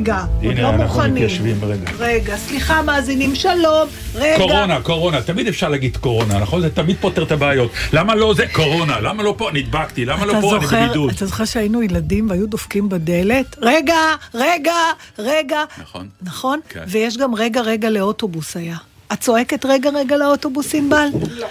רגע, עוד הנה, לא אנחנו מוכנים. מתיישבים רגע. רגע, סליחה מאזינים, שלום, רגע. קורונה, קורונה, תמיד אפשר להגיד קורונה, נכון? זה תמיד פותר את הבעיות. למה לא זה קורונה? למה לא פה נדבקתי? למה לא אתה פה אני זוכר, בבידוד? אתה זוכר שהיינו ילדים והיו דופקים בדלת? רגע, רגע, רגע. נכון. נכון? כן. ויש גם רגע, רגע לאוטובוס היה. את צועקת רגע, רגע לאוטובוס, ענבל? לא.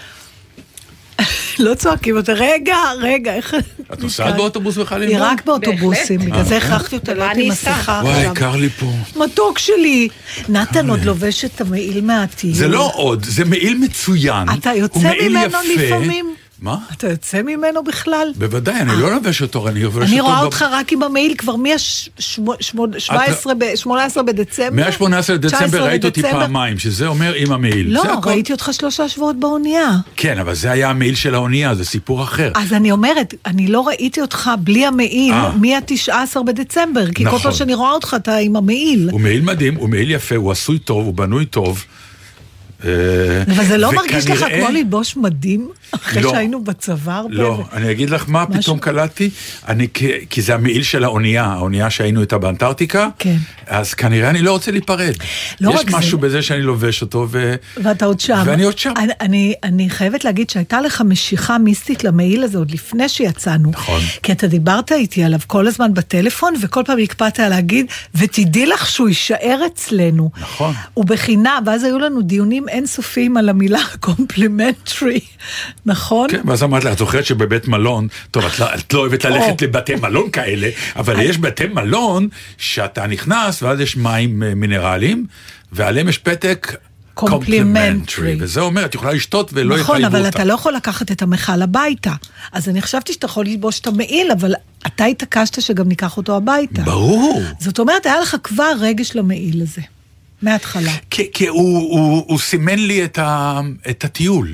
לא צועקים יותר, רגע, רגע, איך... את נוסעת באוטובוס בכלל? היא ענבל? רק באוטובוסים, בגלל זה אה, הכרחתי אותה אסע? מסכה וואי. קר לי פה. מתוק שלי. נתן עוד לובש את המעיל מהטיול. זה לא עוד, זה מעיל מצוין. אתה יוצא ממנו. לפעמים? מה? אתה יוצא ממנו בכלל? בוודאי, אני לא לובש אותו, אני לובש אותו... אני רואה אותך רק עם המעיל כבר מה-18 בדצמבר. מה-18 לדצמבר 19 ראית אותי. פעמיים, שזה אומר עם המעיל. לא. ראיתי אותך שלושה שבועות באונייה. כן, אבל זה היה המעיל של האונייה, זה סיפור אחר. אז אני אומרת, אני לא ראיתי אותך בלי המעיל אה. מה-19 בדצמבר, כי כל נכון. פעם שאני רואה אותך אתה עם המעיל. הוא מעיל מדהים, הוא מעיל יפה, הוא עשוי טוב, הוא בנוי טוב. אה, אבל זה לא מרגיש לך כמו ללבוש מדים, אחרי לא. שהיינו בצבא הרבה? לא, ו- אני אגיד לך מה משהו? פתאום קלטתי, אני, כי- כי זה המעיל של האונייה, האונייה שהיינו איתה באנטארקטיקה, כן. אז כנראה אני לא רוצה להיפרד. לא יש רק זה. משהו בזה שאני לובש אותו, ו... ואתה עוד שם. ואני עוד שם. אני, אני, אני חייבת להגיד שהייתה לך משיכה מיסטית למעיל הזה עוד לפני שיצאנו. נכון. כי אתה דיברת איתי עליו כל הזמן בטלפון, וכל פעם הקפדת להגיד, ותדעי לך שהוא יישאר אצלנו. נכון. הוא בחינם, ואז היו לנו דיונים אינסופיים על המילה complimentary, נכון? כן, ואז אמרתי לה, את זוכרת שבבית מלון, טוב, את לא, את לא אוהבת ללכת. לבתי מלון כאלה, אבל יש בתי מלון שאתה נכנס, ואז יש מים אה, מינרליים, ועליהם יש פתק... Complimentary. וזה אומר, את יכולה לשתות ולא יחייבו נכון, אותה. אבל אתה לא יכול לקחת את המכל הביתה. אז אני חשבתי שאתה יכול ללבוש את המעיל, אבל אתה התעקשת שגם ניקח אותו הביתה. ברור. זאת אומרת, היה לך כבר רגש למעיל הזה, מההתחלה. כי, כי הוא, הוא, הוא סימן לי את, ה, את הטיול.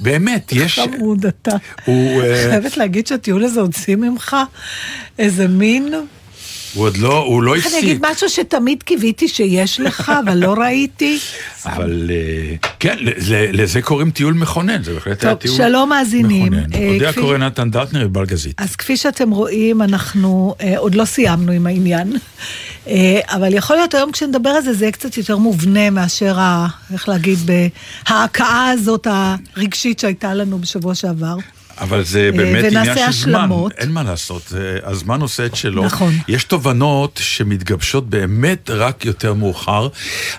באמת, יש... חמוד אתה. הוא, אה, חייבת להגיד שהטיול הזה הוציא ממך איזה מין... הוא עוד לא, הוא לא איך אני אגיד הפסיק. משהו שתמיד קיוויתי שיש לך, אבל לא ראיתי. אבל אה, כן, לזה, קוראים טיול מכונן, זה בהחלט היה טוב, טיול שלום מאזינים. מכונן. אה, כפי- קורא נתן דטנר ובלגזית. אז כפי שאתם רואים, אנחנו אה, עוד לא סיימנו עם העניין, אבל יכול להיות היום כשנדבר על זה, זה יהיה קצת יותר מובנה מאשר, ה, איך להגיד, ההכאה הזאת הרגשית שהייתה לנו בשבוע שעבר. אבל זה באמת עניין של זמן. אין מה לעשות, הזמן עושה את שלו. נכון. יש תובנות שמתגבשות באמת רק יותר מאוחר.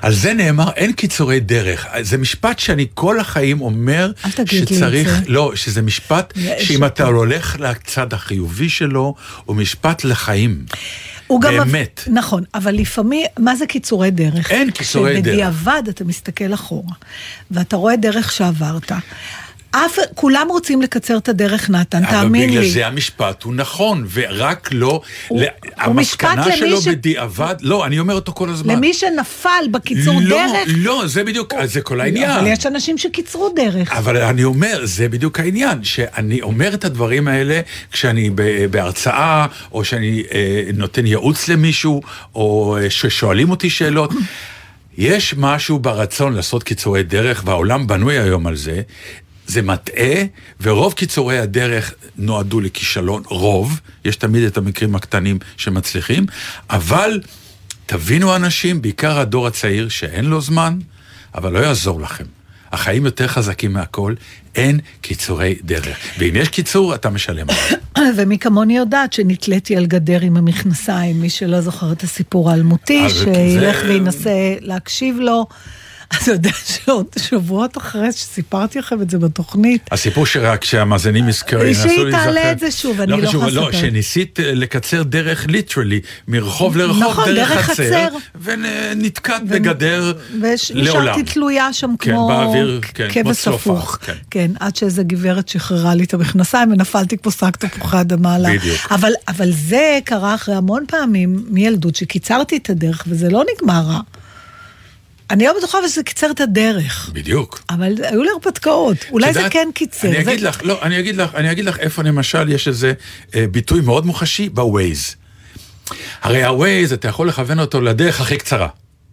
על זה נאמר, אין קיצורי דרך. זה משפט שאני כל החיים אומר, אל תגיד לי את שצריך, זה. לא, שזה משפט שאם. אתה הולך לצד החיובי שלו, הוא משפט לחיים. הוא גם... באמת. נכון, אבל לפעמים, מה זה קיצורי דרך? אין קיצורי דרך. שבדיעבד אתה מסתכל אחורה, ואתה רואה דרך שעברת. אף, כולם רוצים לקצר את הדרך, נתן, תאמין אבל לי. בגלל זה המשפט הוא נכון, ורק לא, הוא- הוא המסקנה למי שלו ש- בדיעבד, לא, אני אומר אותו כל הזמן. למי שנפל בקיצור לא, דרך... לא, זה בדיוק, זה כל העניין. אבל יש אנשים שקיצרו דרך. אבל אני אומר, זה בדיוק העניין, שאני אומר את הדברים האלה כשאני בהרצאה, או שאני אה, נותן ייעוץ למישהו, או אה, ששואלים אותי שאלות. יש משהו ברצון לעשות קיצורי דרך, והעולם בנוי היום על זה. זה מטעה, ורוב קיצורי הדרך נועדו לכישלון, רוב, יש תמיד את המקרים הקטנים שמצליחים, אבל תבינו אנשים, בעיקר הדור הצעיר שאין לו זמן, אבל לא יעזור לכם. החיים יותר חזקים מהכל, אין קיצורי דרך. ואם יש קיצור, אתה משלם עליו. ומי כמוני יודעת שנתליתי על גדר עם המכנסיים, מי שלא זוכר את הסיפור האלמותי, שילך וינסה להקשיב לו. אתה יודע שעוד שבועות אחרי שסיפרתי לכם את זה בתוכנית, הסיפור שרק שהמאזינים יזכרו, שהיא ינסו להיזכר. תעלה את זה שוב, אני לא חשוב, יכולה לא, לספר. שניסית אה, לקצר דרך ליטרלי, מרחוב לרחוב, נכון, דרך חצר. ונתקעת בגדר ונשארתי לעולם. תלויה שם כן, כמו כן, כבש הפוך. כן. כן, עד שאיזה גברת שחררה לי את המכנסיים ונפלתי כמו שק תפוחי אדמה עליו. בדיוק. אבל זה קרה אחרי המון פעמים מילדות שקיצרתי את הדרך וזה לא נגמר רע. אני לא בטוחה שזה קיצר את הדרך. בדיוק. אבל היו לי הרפתקאות, אולי את זה כן קיצר. אני זה- אגיד לך, לא, אני אגיד לך, אני אגיד לך איפה למשל יש איזה אה, ביטוי מאוד מוחשי בווייז. הרי הווייז, אתה יכול לכוון אותו לדרך הכי קצרה,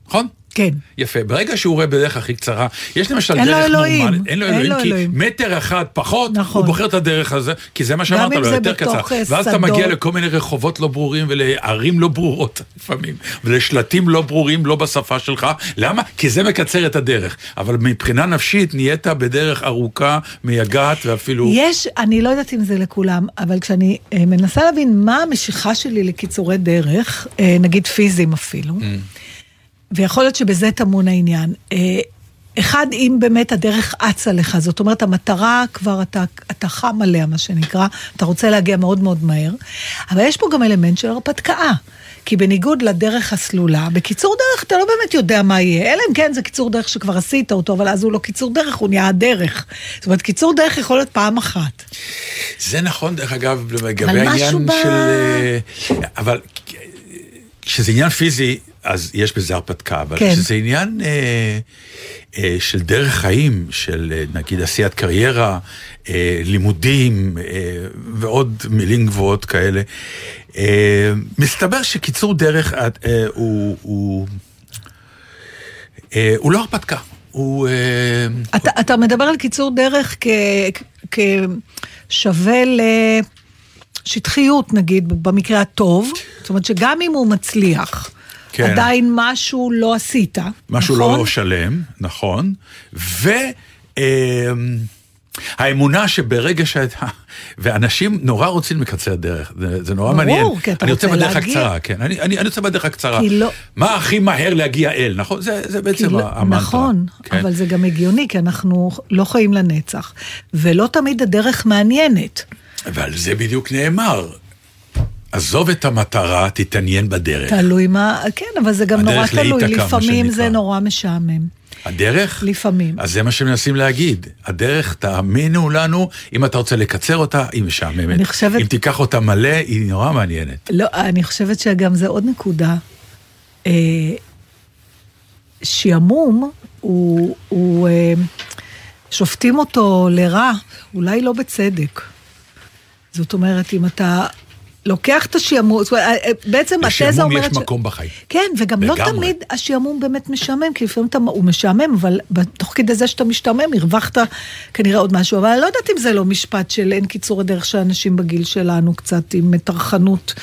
נכון? כן. יפה, ברגע שהוא רואה בדרך הכי קצרה, יש למשל אין לו דרך אלוהים, נורמלית, אין לו אין אלוהים, לו כי אלוהים. מטר אחד פחות, נכון. הוא בוחר את הדרך הזה, כי זה מה שאמרת אם לו, זה יותר קצר. בתוך, אה, ואז אתה שדות. מגיע לכל מיני רחובות לא ברורים ולערים לא ברורות לפעמים, ולשלטים לא ברורים, לא בשפה שלך. למה? כי זה מקצר את הדרך. אבל מבחינה נפשית נהיית בדרך ארוכה, מייגעת ואפילו... יש, אני לא יודעת אם זה לכולם, אבל כשאני אה, מנסה להבין מה המשיכה שלי לקיצורי דרך, אה, נגיד פיזיים אפילו, Mm. ויכול להיות שבזה טמון העניין. אה, אחד, אם באמת הדרך אצה לך, זאת אומרת, המטרה כבר, אתה, אתה חם עליה, מה שנקרא, אתה רוצה להגיע מאוד מאוד מהר, אבל יש פה גם אלמנט של הרפתקה. כי בניגוד לדרך הסלולה, בקיצור דרך אתה לא באמת יודע מה יהיה, אלא אם כן זה קיצור דרך שכבר עשית אותו, אבל אז הוא לא קיצור דרך, הוא נהיה הדרך. זאת אומרת, קיצור דרך יכול להיות פעם אחת. זה נכון, דרך אגב, לגבי העניין ב- של... אה, אבל כשזה עניין פיזי, אז יש בזה הרפתקה, אבל כן. כשזה עניין אה, אה, של דרך חיים, של אה, נגיד עשיית קריירה, אה, לימודים אה, ועוד מילים גבוהות כאלה, אה, מסתבר שקיצור דרך אה, הוא, הוא, אה, הוא לא הרפתקה, הוא... אה, אתה, אתה מדבר על קיצור דרך כ- כשווה לשטחיות, נגיד, במקרה הטוב. זאת אומרת שגם אם הוא מצליח, כן. עדיין משהו לא עשית. משהו נכון? לא שלם, נכון, ו... אה, האמונה שברגע שאתה, ואנשים נורא רוצים לקצר דרך, זה, זה נורא ברור, מעניין. כי אתה אני רוצה בדרך להגיע. הקצרה, כן, אני, אני, אני רוצה בדרך הקצרה. לא- מה הכי מהר להגיע אל, נכון? זה, זה בעצם לא- המנטרה. נכון, כן? אבל זה גם הגיוני, כי אנחנו לא חיים לנצח. ולא תמיד הדרך מעניינת. ועל זה בדיוק נאמר. עזוב את המטרה, תתעניין בדרך. תלוי מה, כן, אבל זה גם נורא תלוי, לפעמים זה. נורא משעמם. הדרך? לפעמים. אז זה מה שמנסים להגיד. הדרך, תאמינו לנו, אם אתה רוצה לקצר אותה, היא משעממת. אני חושבת- אם תיקח אותה מלא, היא נורא מעניינת. לא, אני חושבת שגם זה עוד נקודה. אה, שעמום, הוא, הוא אה, שופטים אותו לרע, אולי לא בצדק. זאת אומרת, אם אתה לוקח את השעמום, זאת אומרת, אה, אה, בעצם התזה לשעמום אומרת... יש מקום בחיים. כן, וגם לא. תמיד השעמום באמת משעמם, כי לפעמים אתה, הוא משעמם, אבל תוך כדי זה שאתה משתעמם, הרווחת כנראה עוד משהו. אבל אני לא יודעת אם זה לא משפט של אין קיצור הדרך שאנשים בגיל שלנו קצת עם טרחנות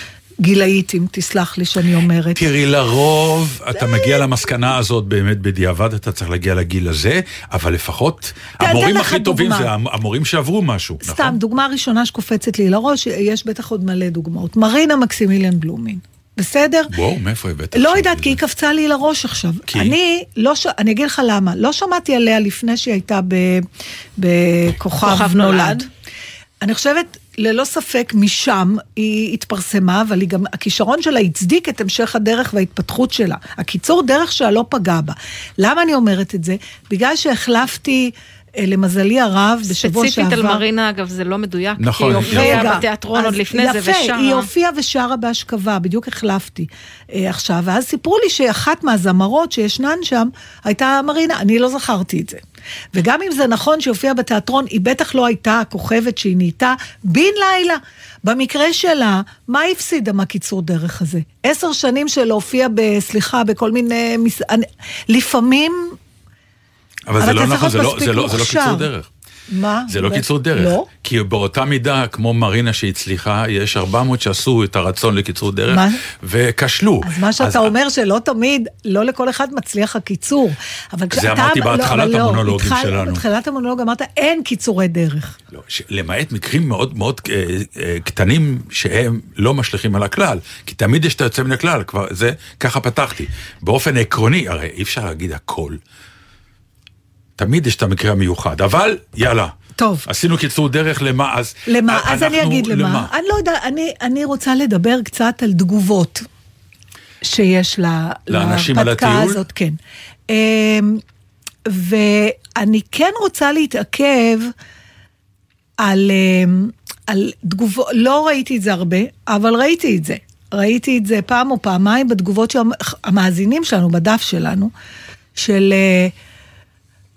גילאית, אם תסלח לי שאני אומרת. תראי, לרוב אתה מגיע למסקנה הזאת באמת בדיעבד, אתה צריך להגיע לגיל הזה, אבל לפחות תן המורים הכי טובים. זה המ- המורים שעברו משהו, סתם, נכון? דוגמה ראשונה שקופצת לי לראש, יש בטח עוד מלא דוגמאות. מרינה מקסימיליאן בלומין, בסדר? וואו, מאיפה הבאת? לא יודעת, כי היא? קפצה לי לראש עכשיו. כי? אני לא ש... אני אגיד לך למה. לא שמעתי עליה לפני שהיא הייתה ב... בכוכב כוכב נולד. נולד. אני חושבת, ללא ספק, משם היא התפרסמה, אבל היא גם, הכישרון שלה הצדיק את המשך הדרך וההתפתחות שלה. הקיצור דרך שלה לא פגע בה. למה אני אומרת את זה? בגלל שהחלפתי, למזלי הרב, בשבוע שעבר... ספציפית על מרינה, אגב, זה לא מדויק. נכון, כי היא הופיעה בתיאטרון עוד לפני זה יפה, ושרה. היא הופיעה ושרה בהשכבה, בדיוק החלפתי אה, עכשיו, ואז סיפרו לי שאחת מהזמרות שישנן שם הייתה מרינה, אני לא זכרתי את זה. וגם אם זה נכון שהיא הופיעה בתיאטרון, היא בטח לא הייתה הכוכבת שהיא נהייתה בן לילה. במקרה שלה, מה היא הפסידה מהקיצור דרך הזה? עשר שנים של להופיע, סליחה, בכל מיני... מס... אני- לפעמים אבל זה לא נכון, זה לא- זה לא זה לא קיצור. דרך. מה? זה לא קיצור דרך. לא? כי באותה מידה, כמו מרינה שהצליחה, יש 400 שעשו את הרצון לקיצור דרך, מה? וכשלו. אז מה שאתה אומר שלא תמיד, לא לכל אחד מצליח הקיצור. אבל כשאתה... אמרתי לא, בהתחלת לא, המונולוגים התחל- שלנו. בתחילת המונולוג אמרת, אין קיצורי דרך. לא, ש- למעט מקרים מאוד מאוד אה, אה, קטנים שהם לא משליכים על הכלל, כי תמיד יש את היוצא מן הכלל, כבר זה, ככה פתחתי. באופן עקרוני, הרי אי אפשר להגיד הכל. תמיד יש את המקרה המיוחד, אבל יאללה. טוב. עשינו קיצור דרך למה, אז... למה? אה, אז אני אגיד למה. אני לא יודע, אני, אני רוצה לדבר קצת על תגובות שיש לה, לאנשים על הטיול? הזאת, כן. אמ, ואני כן רוצה להתעכב על, אמ, על תגובות, לא ראיתי את זה הרבה, אבל ראיתי את זה. ראיתי את זה פעם או פעמיים בתגובות של המאזינים שלנו, בדף שלנו, של... אה,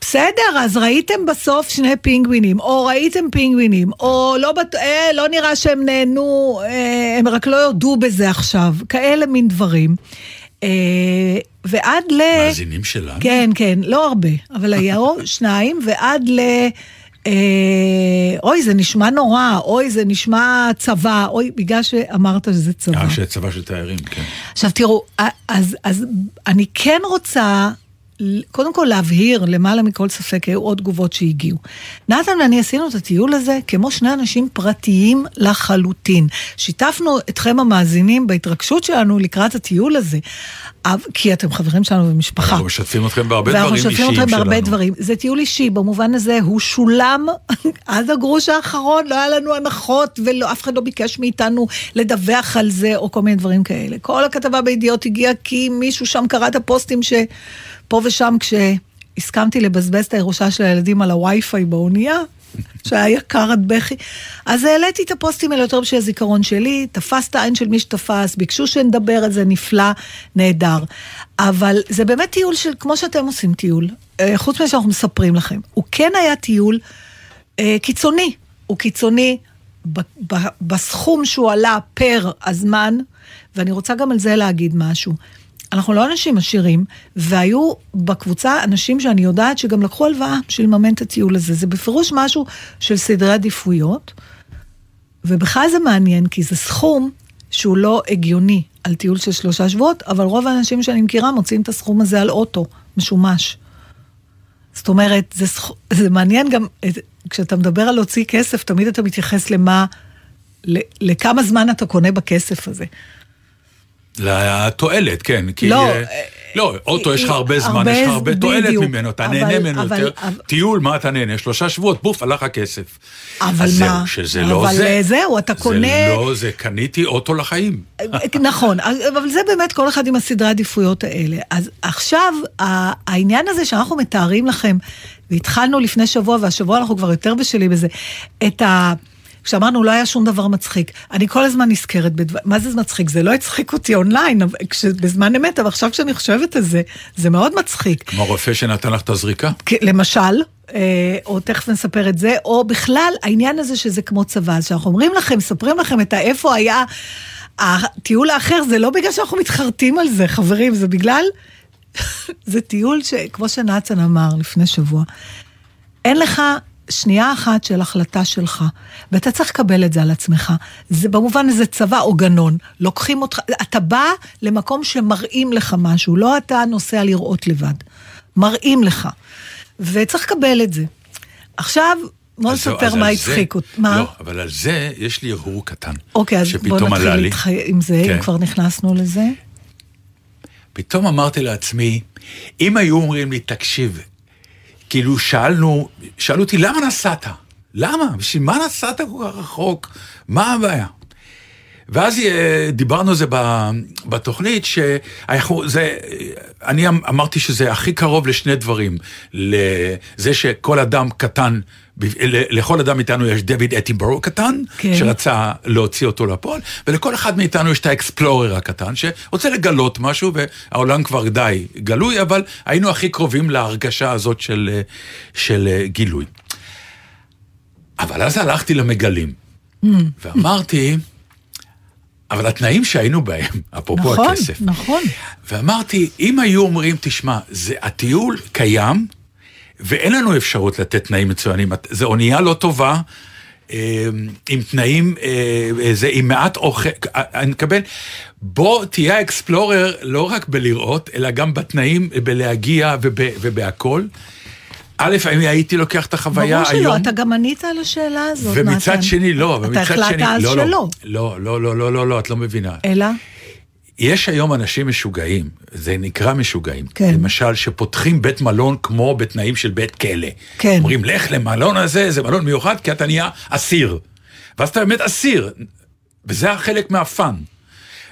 בסדר, אז ראיתם בסוף שני פינגווינים, או ראיתם פינגווינים, או לא, בת... אה, לא נראה שהם נהנו, אה, הם רק לא יודו בזה עכשיו, כאלה מין דברים. אה, ועד ל... מאזינים שלנו? כן, כן, לא הרבה, אבל היו שניים, ועד ל... אה, אוי, זה נשמע נורא, אוי, זה נשמע צבא, אוי, בגלל שאמרת שזה צבא. אה, שצבא של תיירים, כן. עכשיו תראו, אז, אז אני כן רוצה קודם כל להבהיר, למעלה מכל ספק, היו עוד תגובות שהגיעו. נתן ואני עשינו את הטיול הזה כמו שני אנשים פרטיים לחלוטין. שיתפנו אתכם המאזינים בהתרגשות שלנו לקראת הטיול הזה. כי אתם חברים שלנו במשפחה. אנחנו משתפים אתכם בהרבה דברים ואנחנו אישיים משתפים שלנו. אתכם בהרבה דברים. זה טיול אישי, במובן הזה הוא שולם עד הגרוש האחרון, לא היה לנו הנחות, ואף אחד לא ביקש מאיתנו לדווח על זה, או כל מיני דברים כאלה. כל הכתבה בידיעות הגיעה כי מישהו שם קרא את הפוסטים שפה ושם, כשהסכמתי לבזבז את הירושה של הילדים על הווי-פיי באונייה, שהיה יקר עד בכי. אז העליתי את הפוסטים האלה יותר בשביל הזיכרון שלי, תפס את העין של מי שתפס, ביקשו שנדבר על זה, נפלא, נהדר. אבל זה באמת טיול של, כמו שאתם עושים טיול, אה, חוץ מזה שאנחנו מספרים לכם, הוא כן היה טיול אה, קיצוני. הוא קיצוני ב- ב- בסכום שהוא עלה פר הזמן, ואני רוצה גם על זה להגיד משהו. אנחנו לא אנשים עשירים, והיו בקבוצה אנשים שאני יודעת שגם לקחו הלוואה בשביל לממן את הטיול הזה. זה בפירוש משהו של סדרי עדיפויות, ובכלל זה מעניין, כי זה סכום שהוא לא הגיוני על טיול של שלושה שבועות, אבל רוב האנשים שאני מכירה מוצאים את הסכום הזה על אוטו משומש. זאת אומרת, זה, סכ... זה מעניין גם, את- כשאתה מדבר על להוציא כסף, תמיד אתה מתייחס למה. לכמה זמן אתה קונה בכסף הזה. לתועלת, כן. כי, לא, אה, לא, אוטו יש לך הרבה זמן, הרבה יש לך הרבה תועלת. ממנו, אתה נהנה ממנו אבל- יותר. אבל- טיול, מה אתה נהנה? שלושה שבועות, בוף, הלך הכסף. אבל מה? זהו, שזה לא אבל זה. זהו, אתה קונה- זה לא זה, קניתי אוטו לחיים. נכון, אבל זה באמת כל אחד עם הסדרי העדיפויות האלה. אז עכשיו, העניין הזה שאנחנו מתארים לכם, והתחלנו לפני שבוע, והשבוע אנחנו כבר יותר בשלים בזה, את ה... כשאמרנו, לא היה שום דבר מצחיק. אני כל הזמן נזכרת בדבר... מה זה מצחיק? זה לא הצחיק אותי אונליין, כש... בזמן אמת, אבל עכשיו כשאני חושבת על זה, זה מאוד מצחיק. כמו הרופא שנתן לך את הזריקה. למשל, אה, או תכף נספר את זה, או בכלל העניין הזה שזה כמו צבא, אז שאנחנו אומרים לכם, מספרים לכם את האיפה היה הטיול האחר, זה לא בגלל שאנחנו מתחרטים על זה, חברים, זה בגלל, זה טיול שכמו שנאצן אמר לפני שבוע, אין לך שנייה אחת של החלטה שלך, ואתה צריך לקבל את זה על עצמך. זה במובן הזה צבא או גנון. לוקחים אותך, אתה בא למקום שמראים לך משהו, לא אתה נוסע לראות לבד. מראים לך. וצריך לקבל את זה. עכשיו, בוא זהו, נספר מה הצחיק אותי. מה? לא, אבל על זה יש לי הרהור קטן. אוקיי, אז בוא נתחיל. איתך עם זה, אם כן. כבר נכנסנו לזה. פתאום אמרתי לעצמי, אם היו אומרים לי, תקשיב, כאילו שאלנו, שאלו אותי, למה נסעת? למה? בשביל מה נסעת כל כך רחוק? מה הבעיה? ואז אה, דיברנו על זה בתוכנית, שזה, אני אמ- אמרתי שזה הכי קרוב לשני דברים. לזה שכל אדם קטן, לכל אדם מאיתנו יש דויד אטינבורו קטן, כן. שרצה להוציא אותו לפועל, ולכל אחד מאיתנו יש את האקספלורר הקטן, שרוצה לגלות משהו, והעולם כבר די גלוי, אבל היינו הכי קרובים להרגשה הזאת של, של גילוי. אבל אז הלכתי למגלים, ואמרתי, אבל התנאים שהיינו בהם, אפרופו נכון, הכסף, נכון. ואמרתי, אם היו אומרים, תשמע, זה, הטיול קיים, ואין לנו אפשרות לתת תנאים מצוינים. זו אונייה לא טובה, אה, עם תנאים, אה, זה, עם מעט אוכל, אה, אני מקבל, בוא תהיה האקספלורר לא רק בלראות, אלא גם בתנאים, בלהגיע וב, ובהכל. א', אני הייתי לוקח את החוויה ברור היום. שלא, אתה גם ענית על השאלה הזאת, ומצד נתן. שני, לא, אתה ומצד שני, החלטת אז לא, שלא. לא, לא, לא, לא, לא, לא, לא, את לא מבינה. אלא? יש היום אנשים משוגעים, זה נקרא משוגעים. כן. למשל, שפותחים בית מלון כמו בתנאים של בית כלא. כן. אומרים, לך למלון הזה, זה מלון מיוחד, כי אתה נהיה אסיר. ואז אתה באמת אסיר, וזה החלק מהפאן.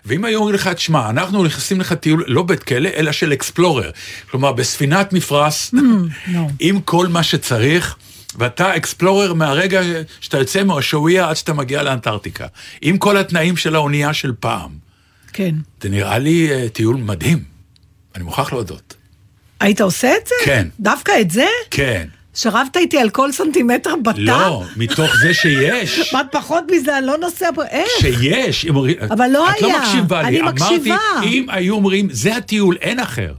ואם היו אומרים לך, תשמע, אנחנו נכנסים לך טיול לא בית כלא, אלא של אקספלורר. כלומר, בספינת מפרש, נו. עם כל מה שצריך, ואתה אקספלורר מהרגע שאתה יוצא מהשעועיה עד שאתה מגיע לאנטארקטיקה. עם כל התנאים של האונייה של פעם. כן. זה נראה לי אה, טיול מדהים. אני מוכרח להודות. היית עושה את זה? כן. דווקא את זה? כן. שרבת איתי על כל סנטימטר בתא? לא, מתוך זה שיש. מה פחות מזה, אני לא נוסע פה, איך? שיש, אבל לא את לא היה. מקשיבה לי, אני אמרתי, מקשיבה. אם היו אומרים, זה הטיול, אין אחר.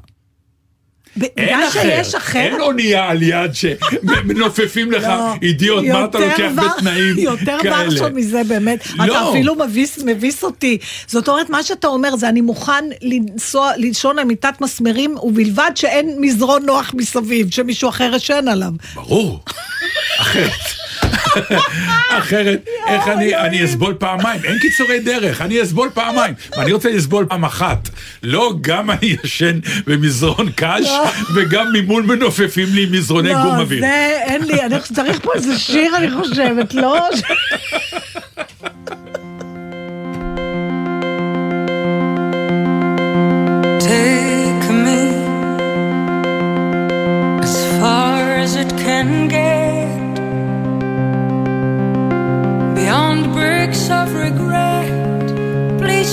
אין אחר. שיש אחר? אין אונייה על יד שמנופפים לך, לא. אידיוט, מה אתה יותר לוקח בתנאים יותר כאלה? ורשו מזה באמת. לא. אתה אפילו מביס, אותי. זאת אומרת, מה שאתה אומר זה אני מוכן לישון על מיטת מסמרים, ובלבד שאין מזרון נוח מסביב, שמישהו אחר ישן עליו. ברור. אחרת. אחרת, איך אני, אני אסבול פעמיים? אין קיצורי דרך, אני אסבול פעמיים. ואני רוצה לסבול פעם אחת. לא גם אני ישן במזרון קש, וגם ממול מנופפים לי מזרוני גום לא, אוויר. זה, אין לי, אני צריך פה איזה שיר, אני חושבת, לא?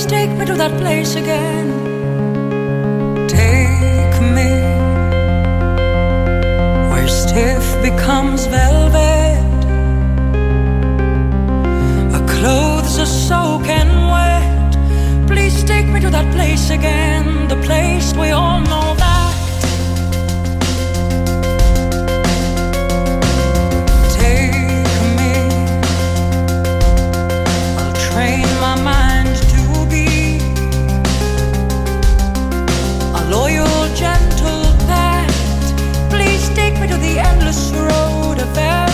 Take me to that place again. Take me where stiff becomes velvet. Our clothes are soaking wet. Please take me to that place again, the place we all know manifest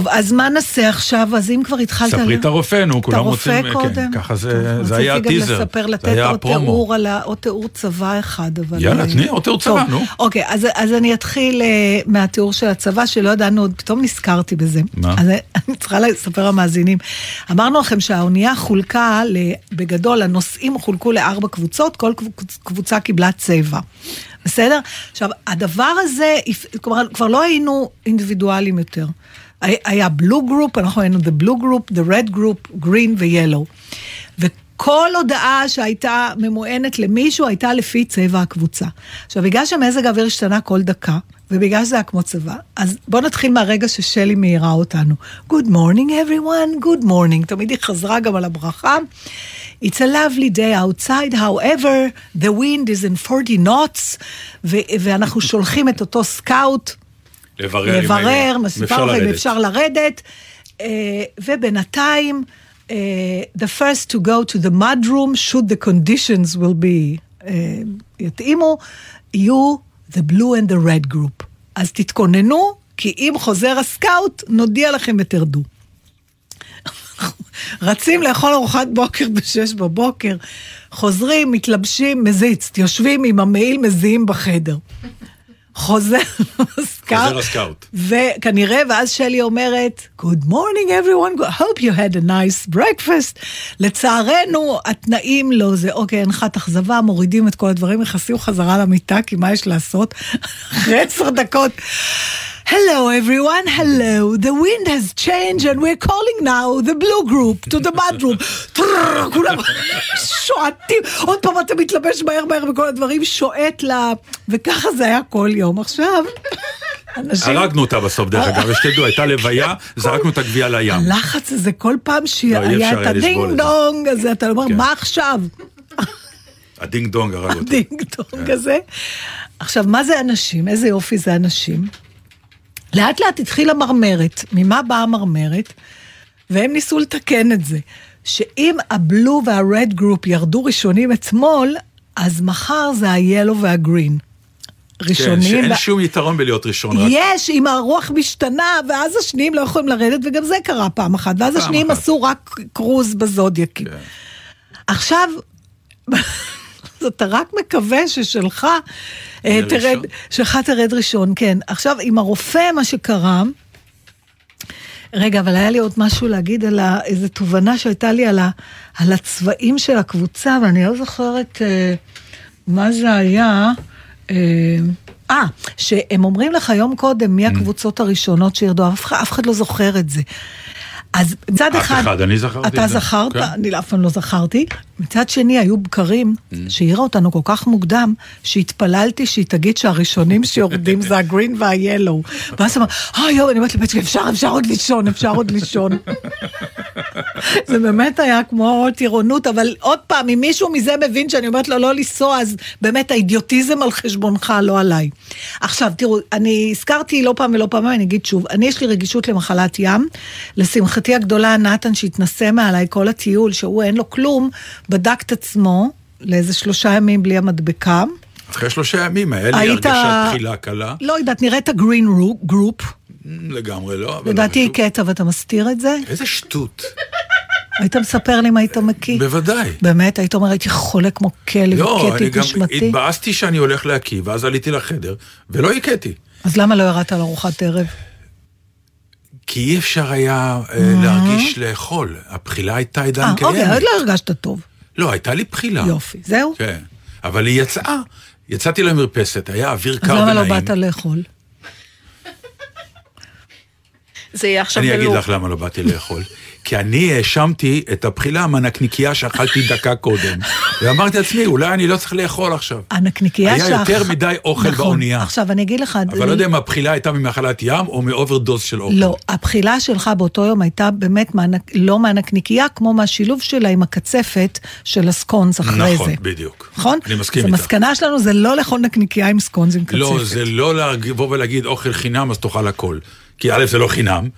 טוב, אז מה נעשה עכשיו? אז אם כבר התחלת... ספרי את הרופא, נו, את כולם הרופא רוצים... קודם. כן, ככה זה זה היה רציתי הטיזר. גם לספר, לתת עוד. תיאור, על עוד תיאור צבא אחד, אבל... יאללה, אה, תני עוד תיאור צבא, נו. אוקיי, אז, אז אני אתחיל אה, מהתיאור של הצבא, שלא ידענו, עוד פתאום נזכרתי בזה. מה? אז אני צריכה לספר למאזינים. אמרנו לכם שהאונייה חולקה, בגדול, הנוסעים חולקו לארבע קבוצות, כל קבוצ- קבוצה קיבלה צבע. בסדר? עכשיו, הדבר הזה, כלומר, כבר לא היינו אינדיבידואלים יותר. היה- blue group, אנחנו היינו the blue group, the red group, green ו-yellow. וכל הודעה שהייתה ממוענת למישהו הייתה לפי צבע הקבוצה. עכשיו, בגלל שמזג האוויר השתנה כל דקה, ובגלל שזה היה כמו צבא, אז בואו נתחיל מהרגע ששלי מעירה אותנו. Good morning everyone, good morning. תמיד היא חזרה גם על הברכה. It's a lovely day outside, however, the wind is in 40 knots, ואנחנו שולחים את אותו סקאוט לברר לברר, אם מספר אפשר לכם אם לרדת. אפשר לרדת, אה, ובינתיים, אה, the first to go to the mud room, should the conditions will be, אה, יתאימו, יהיו the blue and the red group. אז תתכוננו, כי אם חוזר הסקאוט, נודיע לכם ותרדו. רצים לאכול ארוחת בוקר בשש בבוקר, חוזרים, מתלבשים, מזיץ, יושבים עם המעיל מזיעים בחדר. חוזר הסקאוט. חוזר הסקאוט. וכנראה, ואז שלי אומרת, Good morning everyone, hope you had a nice breakfast. לצערנו, התנאים לא זה, אוקיי, הנחת אכזבה, מורידים את כל הדברים, נכנסים חזרה למיטה, כי מה יש לעשות? אחרי עשר דקות. Hello everyone, hello, the wind has changed and we're calling now the blue group to the. טררר, כולם שועטים, עוד פעם אתה מתלבש מהר מהר וכל הדברים, שועט לה, וככה זה היה כל יום. עכשיו, אנשים... הרגנו אותה בסוף, דרך אגב, ושתדעו, הייתה לוויה, זרקנו את הגווייה לים. הלחץ הזה כל פעם לא, שהיה אפשר את הדינג. דונג הזה, אתה אומר, כן. מה עכשיו? הדינג דונג הרג אותי. הדינג דונג הזה. עכשיו, מה זה אנשים? איזה יופי זה אנשים? לאט לאט התחילה מרמרת. ממה באה המרמרת? והם ניסו לתקן את זה. שאם ה blue וה red group ירדו ראשונים אתמול, אז מחר זה וה-Green. כן, ראשונים. שאין וה- שום יתרון בלהיות ראשון. רק יש, אם הרוח משתנה, ואז השניים לא יכולים לרדת, וגם זה קרה פעם אחת, ואז פעם השניים אחת. עשו רק קרוז בזודיאקים. כן. עכשיו, אז אתה רק מקווה ששלך אה, תרד. שלך תרד ראשון, כן. עכשיו, עם הרופא, מה שקרה, רגע, אבל היה לי עוד משהו להגיד על ה, איזו תובנה שהייתה לי על, ה, על הצבעים של הקבוצה, ואני לא זוכרת אה, מה זה היה. אה, אה, שהם אומרים לך יום קודם מי הקבוצות הראשונות שירדו, אף, אף אחד לא זוכר את זה. אז מצד אחד... אחד, אני זכרתי אתה את זה. זכרת? כן. אני אף פעם לא זכרתי. מצד שני, היו בקרים Mm. שהעירה אותנו כל כך מוקדם, שהתפללתי שהיא תגיד שהראשונים שיורדים זה הגרין והיאלו. ואז אמרה, אה יואו, אני אומרת לבית שלי, אפשר, אפשר עוד לישון, אפשר עוד לישון. זה באמת היה כמו טירונות, אבל עוד פעם, אם מישהו מזה מבין שאני אומרת לו לא לנסוע, אז באמת האידיוטיזם על חשבונך, לא עליי. עכשיו, תראו, אני הזכרתי לא פעם ולא פעמיים, אני אגיד שוב, אני יש לי רגישות למחלת ים. לשמחתי הגדולה, נתן שהתנסה מעליי כל הטיול, שהוא אין לו כלום, בדק את עצמו לאיזה שלושה ימים בלי המדבקה. אחרי שלושה ימים היה לי היית- הרגשת בחילה קלה. לא יודעת, נראית ה green group. לגמרי לא, אבל... לדעתי לא הקאת ואתה מסתיר את זה? איזה שטות. היית מספר לי אם היית מקיא. בוודאי. באמת, היית אומר, הייתי חולה כמו כלב, לא, אני גם נשמתי. התבאסתי שאני הולך להקיא, ואז עליתי לחדר, ולא הקאתי. אז למה לא ירדת על ארוחת ערב? כי אי אפשר היה אה, להרגיש לאכול. הבחילה הייתה אה, עדיין אוקיי, עוד קיימת. לא הרגשת טוב. לא, הייתה לי בחילה. יופי, זהו? כן. אבל היא יצאה. יצאתי למרפסת, היה אוויר אז קר למה ונעים. לא באת לאכול? זה יהיה עכשיו אני אגיד. לך למה לא באתי לאכול. כי אני האשמתי את הבחילה מהנקניקייה שאכלתי דקה קודם. ואמרתי לעצמי, אולי אני לא צריך לאכול עכשיו. הנקניקייה היה שאכ- יותר מדי אוכל נכון. באונייה. עכשיו, אני אגיד לך... אבל לא יודע אם הבחילה הייתה ממחלת ים או מאוברדוז של אוכל. לא, הבחילה שלך באותו יום הייתה באמת מהנק... לא מהנקניקייה, כמו מהשילוב שלה עם הקצפת של הסקונס אחרי נכון, זה. בדיוק. נכון? אני מסכים איתך. המסקנה שלנו זה לא לאכול נקניקייה עם סקונס עם קצפת. לא, זה לא לבוא ולהגיד אוכל חינם אז תאכל הכל. כי א' זה לא חינם,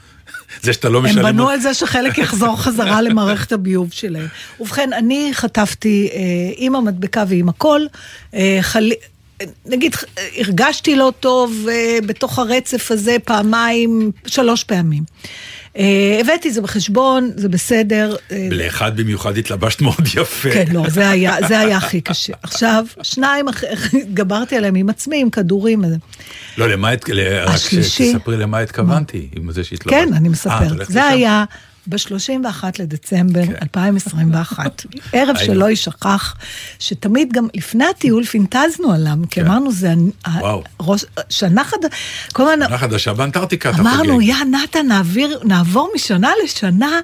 זה שאתה לא הם משלם... בנו על זה שחלק יחזור חזרה למערכת הביוב שלהם. ובכן, אני חטפתי אה, עם המדבקה ועם הכל, אה, חל... נגיד, הרגשתי לא טוב אה, בתוך הרצף הזה פעמיים, שלוש פעמים. אה, הבאתי את זה בחשבון, זה בסדר. אה, לאחד במיוחד התלבשת מאוד יפה. כן, לא, זה היה, זה היה הכי קשה. עכשיו, שניים, התגברתי עליהם עם עצמי, עם כדורים. לא, למה, רק תספרי למה התכוונתי, עם זה שהתלבשת. כן, אני מספרת. זה? היה ב-31 לדצמבר כן. 2021. ערב. שלא יישכח, שתמיד גם לפני הטיול פינטזנו עליו, כי כן. אמרנו, זה וואו. ראש- שנה חדשה, כל הזמן שנה חדשה באנטארקטיקה אתה אמרנו, חוגג. יא נתן, נעבור משנה לשנה,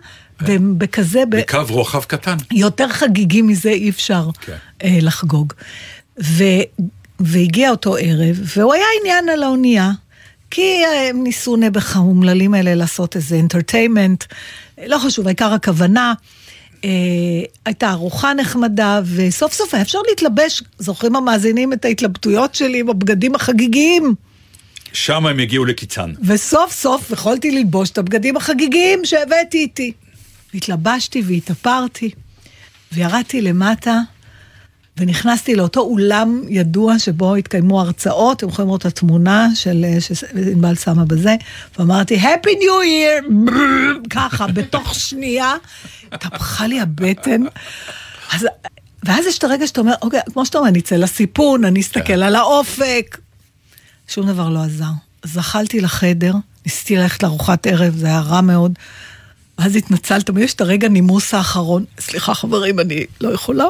בכזה, ב- בקו רוחב קטן. יותר חגיגי מזה אי אפשר כן. אה, לחגוג. ו, והגיע אותו ערב, והוא היה עניין על האונייה, כי אה, הם ניסו נעבך האומללים האלה לעשות איזה אינטרטיימנט, לא חשוב, העיקר הכוונה. אה, הייתה ארוחה נחמדה, וסוף סוף היה אפשר להתלבש, זוכרים המאזינים את ההתלבטויות שלי עם הבגדים החגיגיים? שם הם הגיעו לקיצן. וסוף סוף יכולתי ללבוש את הבגדים החגיגיים שהבאתי איתי. התלבשתי והתאפרתי, וירדתי למטה, ונכנסתי לאותו אולם ידוע שבו התקיימו הרצאות, אתם יכולים לראות את התמונה של שענבל שמה בזה, ואמרתי, Happy New Year, ככה, בתוך שנייה, התהפכה לי הבטן. אז, ואז יש את הרגע שאתה אומר, אוקיי, כמו שאתה אומר, אני אצא לסיפון, אני אסתכל על האופק. שום דבר לא עזר. אז אכלתי לחדר, ניסיתי ללכת לארוחת ערב, זה היה רע מאוד. ואז התנצלת, יש את הרגע נימוס האחרון, סליחה חברים, אני לא יכולה.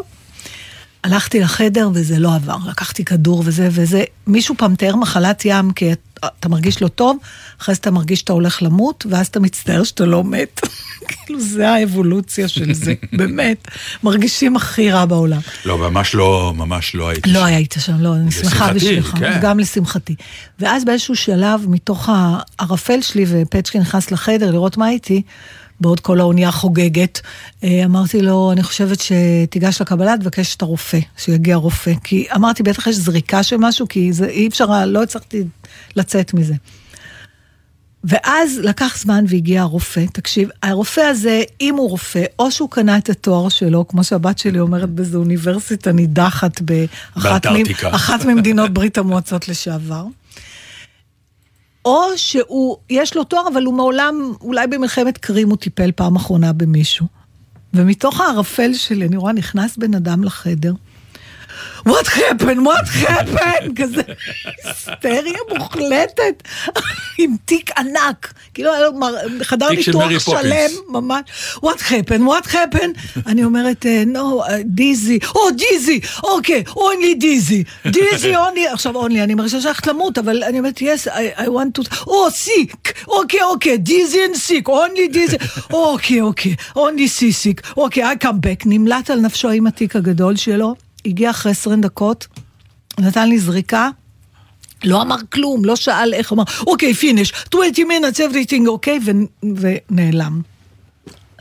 הלכתי לחדר וזה לא עבר, לקחתי כדור וזה וזה. מישהו פעם תיאר מחלת ים, כי את- אתה מרגיש לא טוב, אחרי זה אתה מרגיש שאתה הולך למות, ואז אתה מצטער שאתה לא מת. כאילו, זה האבולוציה של זה, באמת. מרגישים הכי רע בעולם. לא, ממש לא, ממש לא הייתי לא שם. היית שם, לא, אני שמחה בשבילך, כן. גם לשמחתי. ואז באיזשהו שלב, מתוך הערפל שלי, ופצ'קי נכנס לחדר לראות מה הייתי, בעוד כל האונייה חוגגת, אה, אמרתי לו, אני חושבת שתיגש לקבלה, תבקש את הרופא, שיגיע רופא. כי אמרתי, בטח יש זריקה של משהו, כי זה, אי אפשר, לא הצלחתי לצאת מזה. ואז לקח זמן והגיע הרופא. תקשיב, הרופא הזה, אם הוא רופא, או שהוא קנה את התואר שלו, כמו שהבת שלי אומרת באיזו אוניברסיטה נידחת באחת מ- באנטארקטיקה. אחת ממדינות ברית המועצות לשעבר, או שהוא, יש לו תואר, אבל הוא מעולם, אולי במלחמת קרים הוא טיפל פעם אחרונה במישהו. ומתוך הערפל שלי, אני רואה, נכנס בן אדם לחדר. What happened, what happened, כזה היסטריה מוחלטת, עם תיק ענק, כאילו היה לו חדר ניתוח. שלם, ממש, what happened, what happened, אני אומרת, אה, no, דיזי, או דיזי, אוקיי, only דיזי, דיזי, only, עכשיו only, אני מרגישה שהולכת למות, אבל אני אומרת, yes, I, I want to, או, sick, אוקיי, אוקיי, דיזי and sick, only דיזי, אוקיי, אוקיי, only see sick, אוקיי, I come back, נמלט על נפשו עם התיק הגדול שלו, הגיע אחרי 20 דקות, נתן לי זריקה, לא אמר כלום, לא שאל איך, אמר, אוקיי, פיניש, 20 minutes, everything, אוקיי, ונעלם.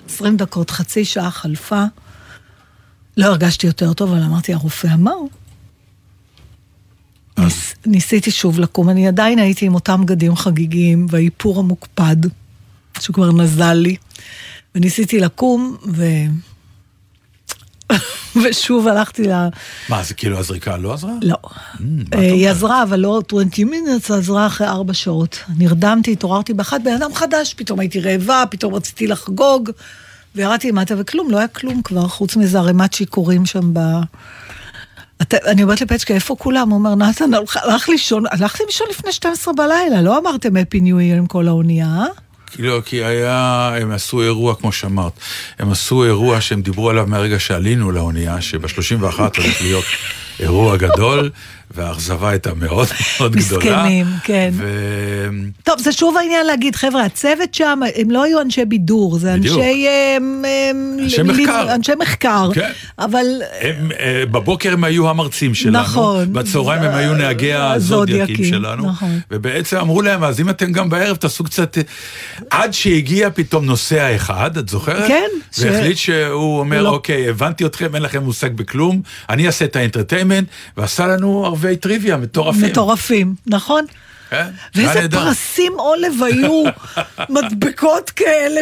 20 דקות, חצי שעה חלפה, לא הרגשתי יותר טוב, אבל אמרתי, הרופא אמר. ניס, ניסיתי שוב לקום, אני עדיין הייתי עם אותם בגדים חגיגיים והאיפור המוקפד, שכבר נזל לי, וניסיתי לקום, ו... ושוב הלכתי ל... מה, זה כאילו הזריקה לא עזרה? לא. אה, היא עזרה, אבל לא 20 minutes, עזרה אחרי ארבע שעות. נרדמתי, התעוררתי באחת, בן אדם חדש, פתאום הייתי רעבה, פתאום רציתי לחגוג, וירדתי למטה, וכלום, לא היה כלום כבר, חוץ מאיזה ערימת שיכורים שם ב... אני אומרת לפצ'קה, איפה כולם? הוא אומר, נתן, הלך, לישון, הלכתי לישון לפני 12 בלילה, לא אמרתם אפי ניו עם כל האונייה, אה? כאילו, כי היה, הם עשו אירוע, כמו שאמרת, הם עשו אירוע שהם דיברו עליו מהרגע שעלינו לאונייה, שב-31 הולך להיות אירוע גדול, והאכזבה הייתה מאוד מאוד גדולה. מסכנים, כן. ו... טוב, זה שוב העניין להגיד, חבר'ה, הצוות שם, הם לא היו אנשי בידור, זה בדיוק. אנשי... הם, הם, אנשי מחקר. אנשי מחקר. כן. אבל... הם, אה, בבוקר הם היו המרצים שלנו, נכון. בצהריים הם היו נהגי אה, הזודיאקים שלנו, נכון. ובעצם אמרו להם, אז אם אתם גם בערב תעשו קצת... אה, עד שהגיע פתאום נוסע אחד, את זוכרת? כן, ש- והחליט שהוא אומר, לא. אוקיי, הבנתי אתכם, אין לכם מושג בכלום, אני אעשה את האנטרטיימנט, ועשה לנו ערבי טריוויה מטורפים. מטורפים, נכון? כן? ואיזה. פרסים עולב היו, מדבקות כאלה,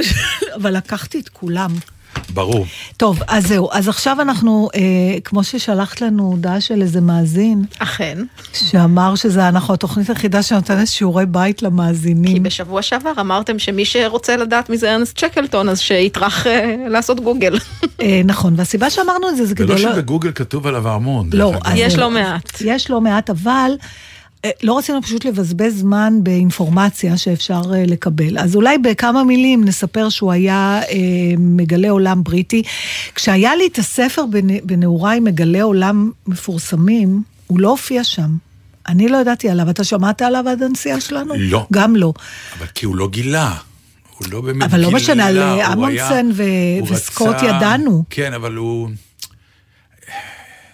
אבל לקחתי את כולם. ברור. טוב, אז זהו. אז עכשיו אנחנו, אה, כמו ששלחת לנו הודעה של איזה מאזין, אכן, שאמר שזה אנחנו התוכנית היחידה שנותנת שיעורי בית כי למאזינים. בשבוע שעבר אמרתם שמי שרוצה לדעת מי זה ארנסט צ'קלטון, אז שיטרח אה, לעשות גוגל. אה, נכון, והסיבה שאמרנו את זה, זה כדי ולא לא... שבגוגל כתוב עליו המון. לא, יש. לא מעט. יש לא מעט, אבל לא רצינו פשוט לבזבז זמן באינפורמציה שאפשר אה, לקבל. אז אולי בכמה מילים נספר שהוא היה אה, מגלה עולם בריטי. כשהיה לי את הספר בנ- בנעוריי מגלה עולם מפורסמים, הוא לא הופיע שם. אני לא ידעתי עליו. אתה שמעת עליו עד הנסיעה שלנו? לא. גם לא. אבל כי הוא לא גילה. הוא לא באמת אבל לא גילה. משנה, על, אה, אמונסן וסקוט רצה- ידענו. כן, אבל הוא...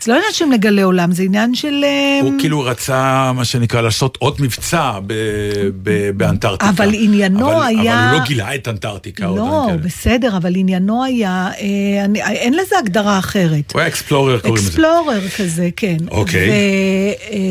זה לא עניין של מגלה עולם, זה עניין של... אה, הוא כאילו רצה, מה שנקרא, לעשות עוד מבצע ב- ב- באנטארקטיקה. אבל עניינו אבל- היה- אבל הוא לא גילה את אנטארקטיקה. לא. בסדר, אבל עניינו היה, אה, אני, אין לזה הגדרה אחרת. הוא היה אקספלורר, קוראים לזה. אקספלורר כזה, כן. אוקיי.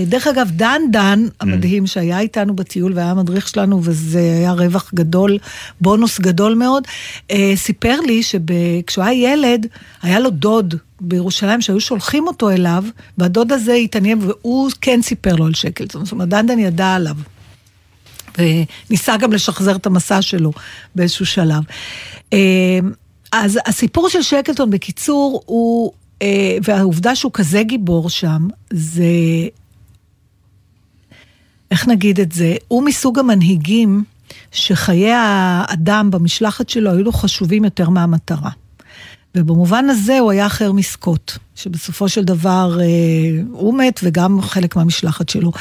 ודרך אגב, דן דן, המדהים, שהיה איתנו בטיול והיה המדריך שלנו, וזה היה רווח גדול, בונוס גדול מאוד, אה, סיפר לי שכשהוא היה ילד, היה לו דוד בירושלים שהיו שולחים אותו אליו, והדוד הזה התעניין, והוא כן סיפר לו על שקלטון. זאת אומרת, דן דן ידע עליו. וניסה גם לשחזר את המסע שלו באיזשהו שלב. אה, אז הסיפור של שקלטון, בקיצור, הוא, אה, והעובדה שהוא כזה גיבור שם, זה... איך נגיד את זה? הוא מסוג המנהיגים שחיי האדם במשלחת שלו היו לו חשובים יותר מהמטרה. ובמובן הזה הוא היה אחר מסקוט, שבסופו של דבר אה, הוא מת וגם חלק מהמשלחת שלו.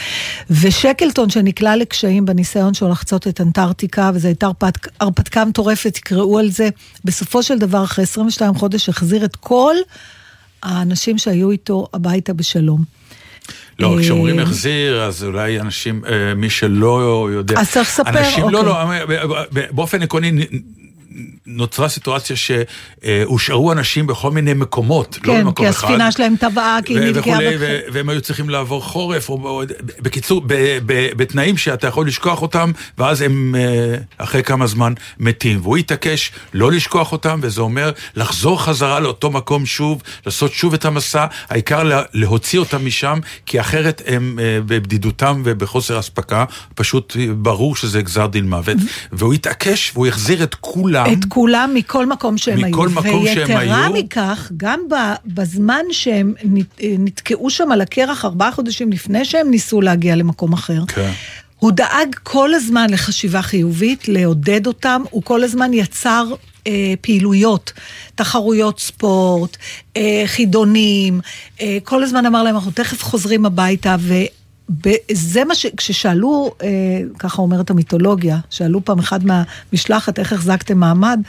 ושקלטון שנקלע לקשיים בניסיון שלו לחצות את אנטארקטיקה, וזו הייתה הרפת, הרפתקה מטורפת, תקראו על זה, בסופו של דבר אחרי 22 חודש החזיר את כל האנשים שהיו איתו הביתה בשלום. לא, אה, כשאומרים החזיר, אז אולי אנשים, אה, מי שלא יודע... אז צריך לספר, אנשים, לא, אוקיי. לא, באופן עקרוני... נוצרה סיטואציה שהושארו אנשים בכל מיני מקומות, לא כן, במקום כי אחד. הספינה שלהם טבעה, כי היא נתקעה וכולי, והם היו צריכים לעבור חורף, או, או בקיצור, ב- ב- בתנאים שאתה יכול לשכוח אותם, ואז הם אה, אחרי כמה זמן מתים. והוא התעקש לא לשכוח אותם, וזה אומר לחזור חזרה לאותו מקום שוב, לעשות שוב את המסע, העיקר לה- להוציא אותם משם, כי אחרת הם אה, בבדידותם ובחוסר אספקה, פשוט ברור שזה גזר דין מוות. והוא התעקש, והוא החזיר את כולם. את כולם מכל מקום שהם היו. מכל מקום שהם ויתרה היו. מכך, גם בזמן שהם נת- נתקעו שם על הקרח ארבעה חודשים לפני שהם ניסו להגיע למקום אחר, כן. הוא דאג כל הזמן לחשיבה חיובית, לעודד אותם, הוא כל הזמן יצר אה, פעילויות, תחרויות ספורט, אה, חידונים, אה, כל הזמן אמר להם, אנחנו תכף חוזרים הביתה, וזה מה ש... כששאלו, אה, ככה אומרת המיתולוגיה, שאלו פעם אחד מהמשלחת, איך החזקתם מעמד,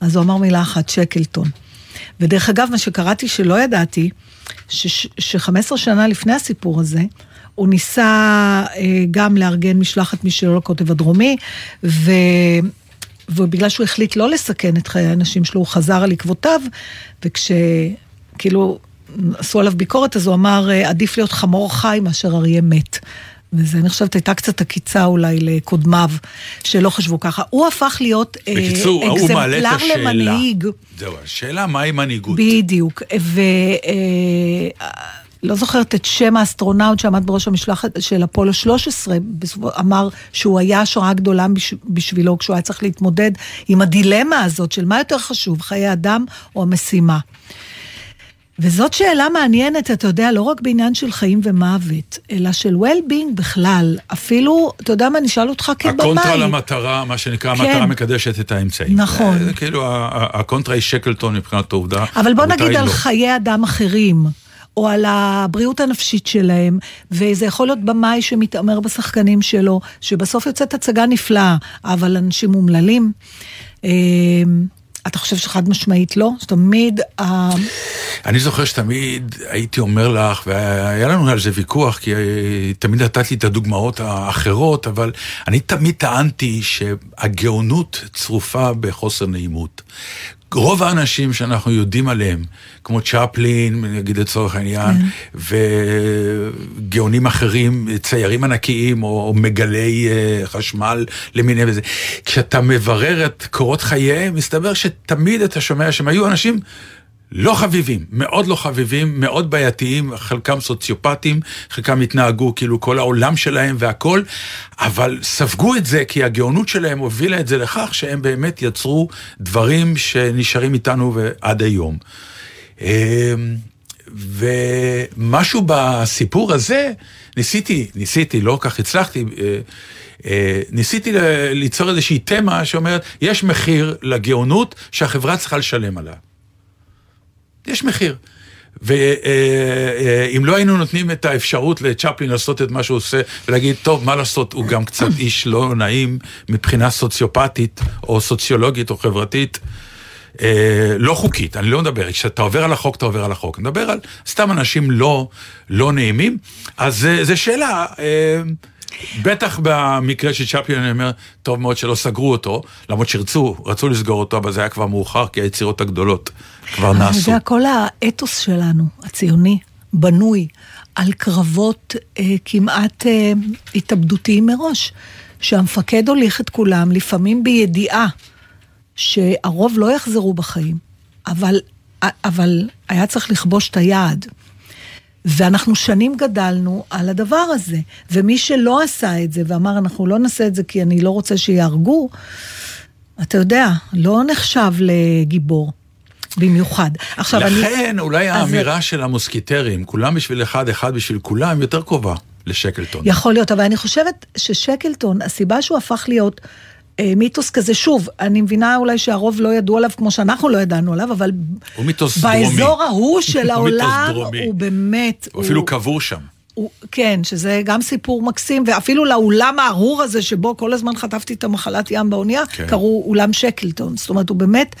אז הוא אמר מילה אחת, שקלטון. ודרך אגב, מה שקראתי שלא ידעתי, ש-15 שנה לפני הסיפור הזה, הוא ניסה אה, גם לארגן משלחת משלו לקוטב הדרומי, ו... ובגלל שהוא החליט לא לסכן את חיי האנשים שלו, הוא חזר על עקבותיו, וכשכאילו עשו עליו ביקורת, אז הוא אמר, אה, עדיף להיות חמור חי מאשר אריה מת. וזה, אני חושבת, הייתה קצת עקיצה אולי לקודמיו, שלא חשבו ככה. הוא הפך להיות אה, בקיצור, מעלה את אקזמפלר השאלה. למנהיג. זהו, השאלה מהי מנהיגות. בדיוק, ולא זוכרת את שם האסטרונאוט שעמד בראש המשלחת של אפולו 13, בסופו- אמר שהוא היה השראה גדולה בש- בשבילו כשהוא היה צריך להתמודד עם הדילמה הזאת של מה יותר חשוב, חיי אדם או המשימה. וזאת שאלה מעניינת, אתה יודע, לא רק בעניין של חיים ומוות, אלא של well-being בכלל. אפילו, אתה יודע מה, נשאל אותך כבמאי. הקונטרה למטרה, מה שנקרא, כן. המטרה מקדשת את האמצעים. נכון. זה, זה כאילו, הקונטרה היא שקלטון מבחינת העובדה. אבל בוא נגיד על לא. חיי אדם אחרים, או על הבריאות הנפשית שלהם, וזה יכול להיות במאי שמתעמר בשחקנים שלו, שבסוף יוצאת הצגה נפלאה, אבל אנשים אומללים. אתה חושב שחד משמעית לא? שתמיד... ה- אני זוכר שתמיד הייתי אומר לך, והיה לנו על זה ויכוח, כי תמיד נתתי את הדוגמאות האחרות, אבל אני תמיד טענתי שהגאונות צרופה בחוסר נעימות. רוב האנשים שאנחנו יודעים עליהם, כמו צ'פלין, נגיד לצורך העניין, וגאונים אחרים, ציירים ענקיים, או מגלי אה, חשמל למיניהם וזה, כשאתה מברר את קורות חייהם, מסתבר שתמיד אתה שומע שהם היו אנשים לא חביבים, מאוד לא חביבים, מאוד בעייתיים, חלקם סוציופטים, חלקם התנהגו כאילו כל העולם שלהם והכל, אבל ספגו את זה כי הגאונות שלהם הובילה את זה לכך שהם באמת יצרו דברים שנשארים איתנו עד היום. אמ, ומשהו בסיפור הזה, ניסיתי, ניסיתי, לא כך הצלחתי, אה, אה, ניסיתי ליצור איזושהי תמה שאומרת, יש מחיר לגאונות שהחברה צריכה לשלם עליה. יש מחיר. ואם לא היינו נותנים את האפשרות לצ'פלין לעשות את מה שהוא עושה ולהגיד, טוב, מה לעשות, הוא גם קצת איש לא נעים מבחינה סוציופטית או סוציולוגית או חברתית. אה, לא חוקית, אני לא מדבר, כשאתה עובר על החוק, אתה עובר על החוק. אני מדבר על סתם אנשים לא, לא נעימים, אז אה, זו שאלה, אה, בטח במקרה של צ'פלין, אני אומר, טוב מאוד שלא סגרו אותו, למרות שרצו, רצו לסגור אותו, אבל זה היה כבר מאוחר, כי היצירות הגדולות כבר אתה נעשו. יודע, כל האתוס שלנו, הציוני, בנוי על קרבות אה, כמעט אה, התאבדותיים מראש. שהמפקד הוליך את כולם, לפעמים בידיעה שהרוב לא יחזרו בחיים, אבל, אבל היה צריך לכבוש את היעד. ואנחנו שנים גדלנו על הדבר הזה, ומי שלא עשה את זה ואמר, אנחנו לא נעשה את זה כי אני לא רוצה שיהרגו, אתה יודע, לא נחשב לגיבור. במיוחד. עכשיו, אני... לכן אולי אז- האמירה של המוסקיטרים, כולם בשביל אחד, אחד בשביל כולם, יותר קרובה לשקלטון. יכול להיות, אבל אני חושבת ששקלטון, הסיבה שהוא הפך להיות מיתוס כזה, שוב, אני מבינה אולי שהרוב לא ידעו עליו כמו שאנחנו לא ידענו עליו, אבל הוא מיתוס דרומי. באזור ההוא של העולם. הוא באמת... הוא אפילו קבור שם. כן, שזה גם סיפור מקסים, ואפילו לאולם הארור הזה, שבו כל הזמן חטפתי את המחלת ים באונייה, כן. קראו אולם שקלטון. זאת אומרת, הוא באמת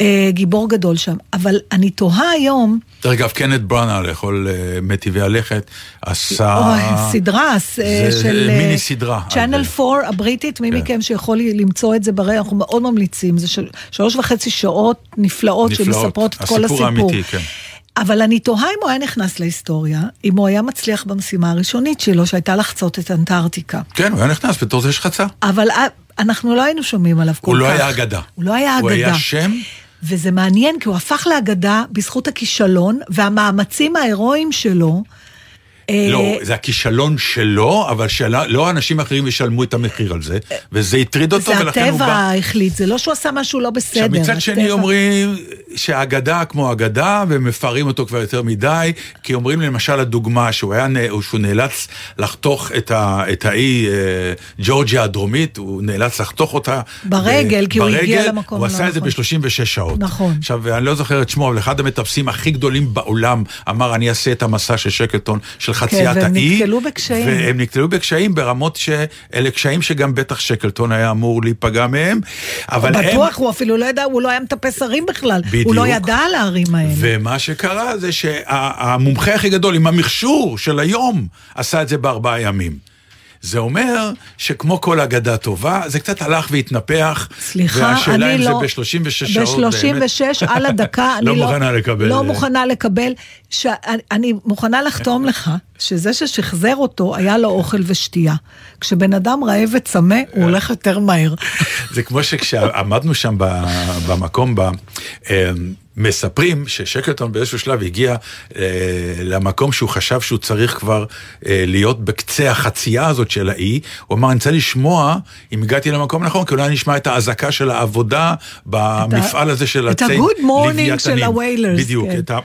אה, גיבור גדול שם. אבל אני תוהה היום, דרך אגב, קנט בראנה, לאכול אה, מטיבי הלכת, עשה... אוי, סדרה אה, זה של... מיני סדרה. צ'אנל על- 4 הבריטית, מי כן. מכם שיכול למצוא את זה ברי, אנחנו מאוד ממליצים. זה של, שלוש וחצי שעות נפלאות, נפלאות. שמספרות את כל הסיפור הסיפור. האמיתי, כן. אבל אני תוהה אם הוא היה נכנס להיסטוריה, אם הוא היה מצליח במשימה הראשונית שלו, שהייתה לחצות את אנטארקטיקה. כן, הוא היה נכנס בתור זה שחצה. אבל אה, אנחנו לא היינו שומעים עליו כל הוא כך. לא היה אגדה. הוא לא היה הוא אגדה. היה שם. וזה מעניין, כי הוא הפך לאגדה בזכות הכישלון והמאמצים ההירואיים שלו. אה, לא, זה הכישלון שלו, אבל שלא לא אנשים אחרים ישלמו את המחיר על זה, וזה הטריד אותו, זה ולכן הוא הטבע בא... החליט, זה לא שהוא עשה משהו לא בסדר. עכשיו, מצד שני הטבע- אומרים שהאגדה כמו אגדה, ומפארים אותו כבר יותר מדי, כי אומרים למשל הדוגמה שהוא היה, שהוא נאלץ לחתוך את, ה, את האי אה, ג'ורג'יה הדרומית, הוא נאלץ לחתוך אותה. ברגל, כי הוא הגיע ברגל, למקום הוא הלא עשה את זה נכון. ב-36 שעות. נכון. עכשיו, אני לא זוכר את שמו, אבל אחד המטפסים הכי גדולים בעולם אמר, אני אעשה את המסע של שקלטון, של חציית כן, והם האי. נתקלו בקשיים. והם נתקלו בקשיים ברמות שאלה קשיים שגם בטח שקלטון היה אמור להיפגע מהם. אבל הם... בטוח, הוא אפילו לא ידע, הוא לא היה מטפס הרים בכלל. בדיוק. הוא לא ידע על ההרים האלה. ומה שקרה זה שהמומחה הכי גדול עם המכשור של היום עשה את זה בארבעה ימים. זה אומר שכמו כל אגדה טובה, זה קצת הלך והתנפח. סליחה, והשאלה אני אם לא... זה ב-36 שעות באמת. ב-36 על הדקה, אני לא לא... מוכנה לקבל. לא מוכנה לקבל. ש... אני- מוכנה לחתום לך שזה ששחזר אותו, היה לו אוכל ושתייה. כשבן אדם רעב וצמא, הוא הולך יותר מהר. זה כמו שכשעמדנו שם ב- במקום, ב- אה, מספרים ששקלטון באיזשהו שלב הגיע אה, למקום שהוא חשב שהוא צריך כבר אה, להיות בקצה החצייה הזאת של האי. הוא אמר, אני רוצה לשמוע אם הגעתי למקום נכון, כי אולי נשמע את האזעקה של העבודה במפעל הזה של את הציד ה-good morning לוויתנים. של ה-Wailers, בדיוק, כן. את ה...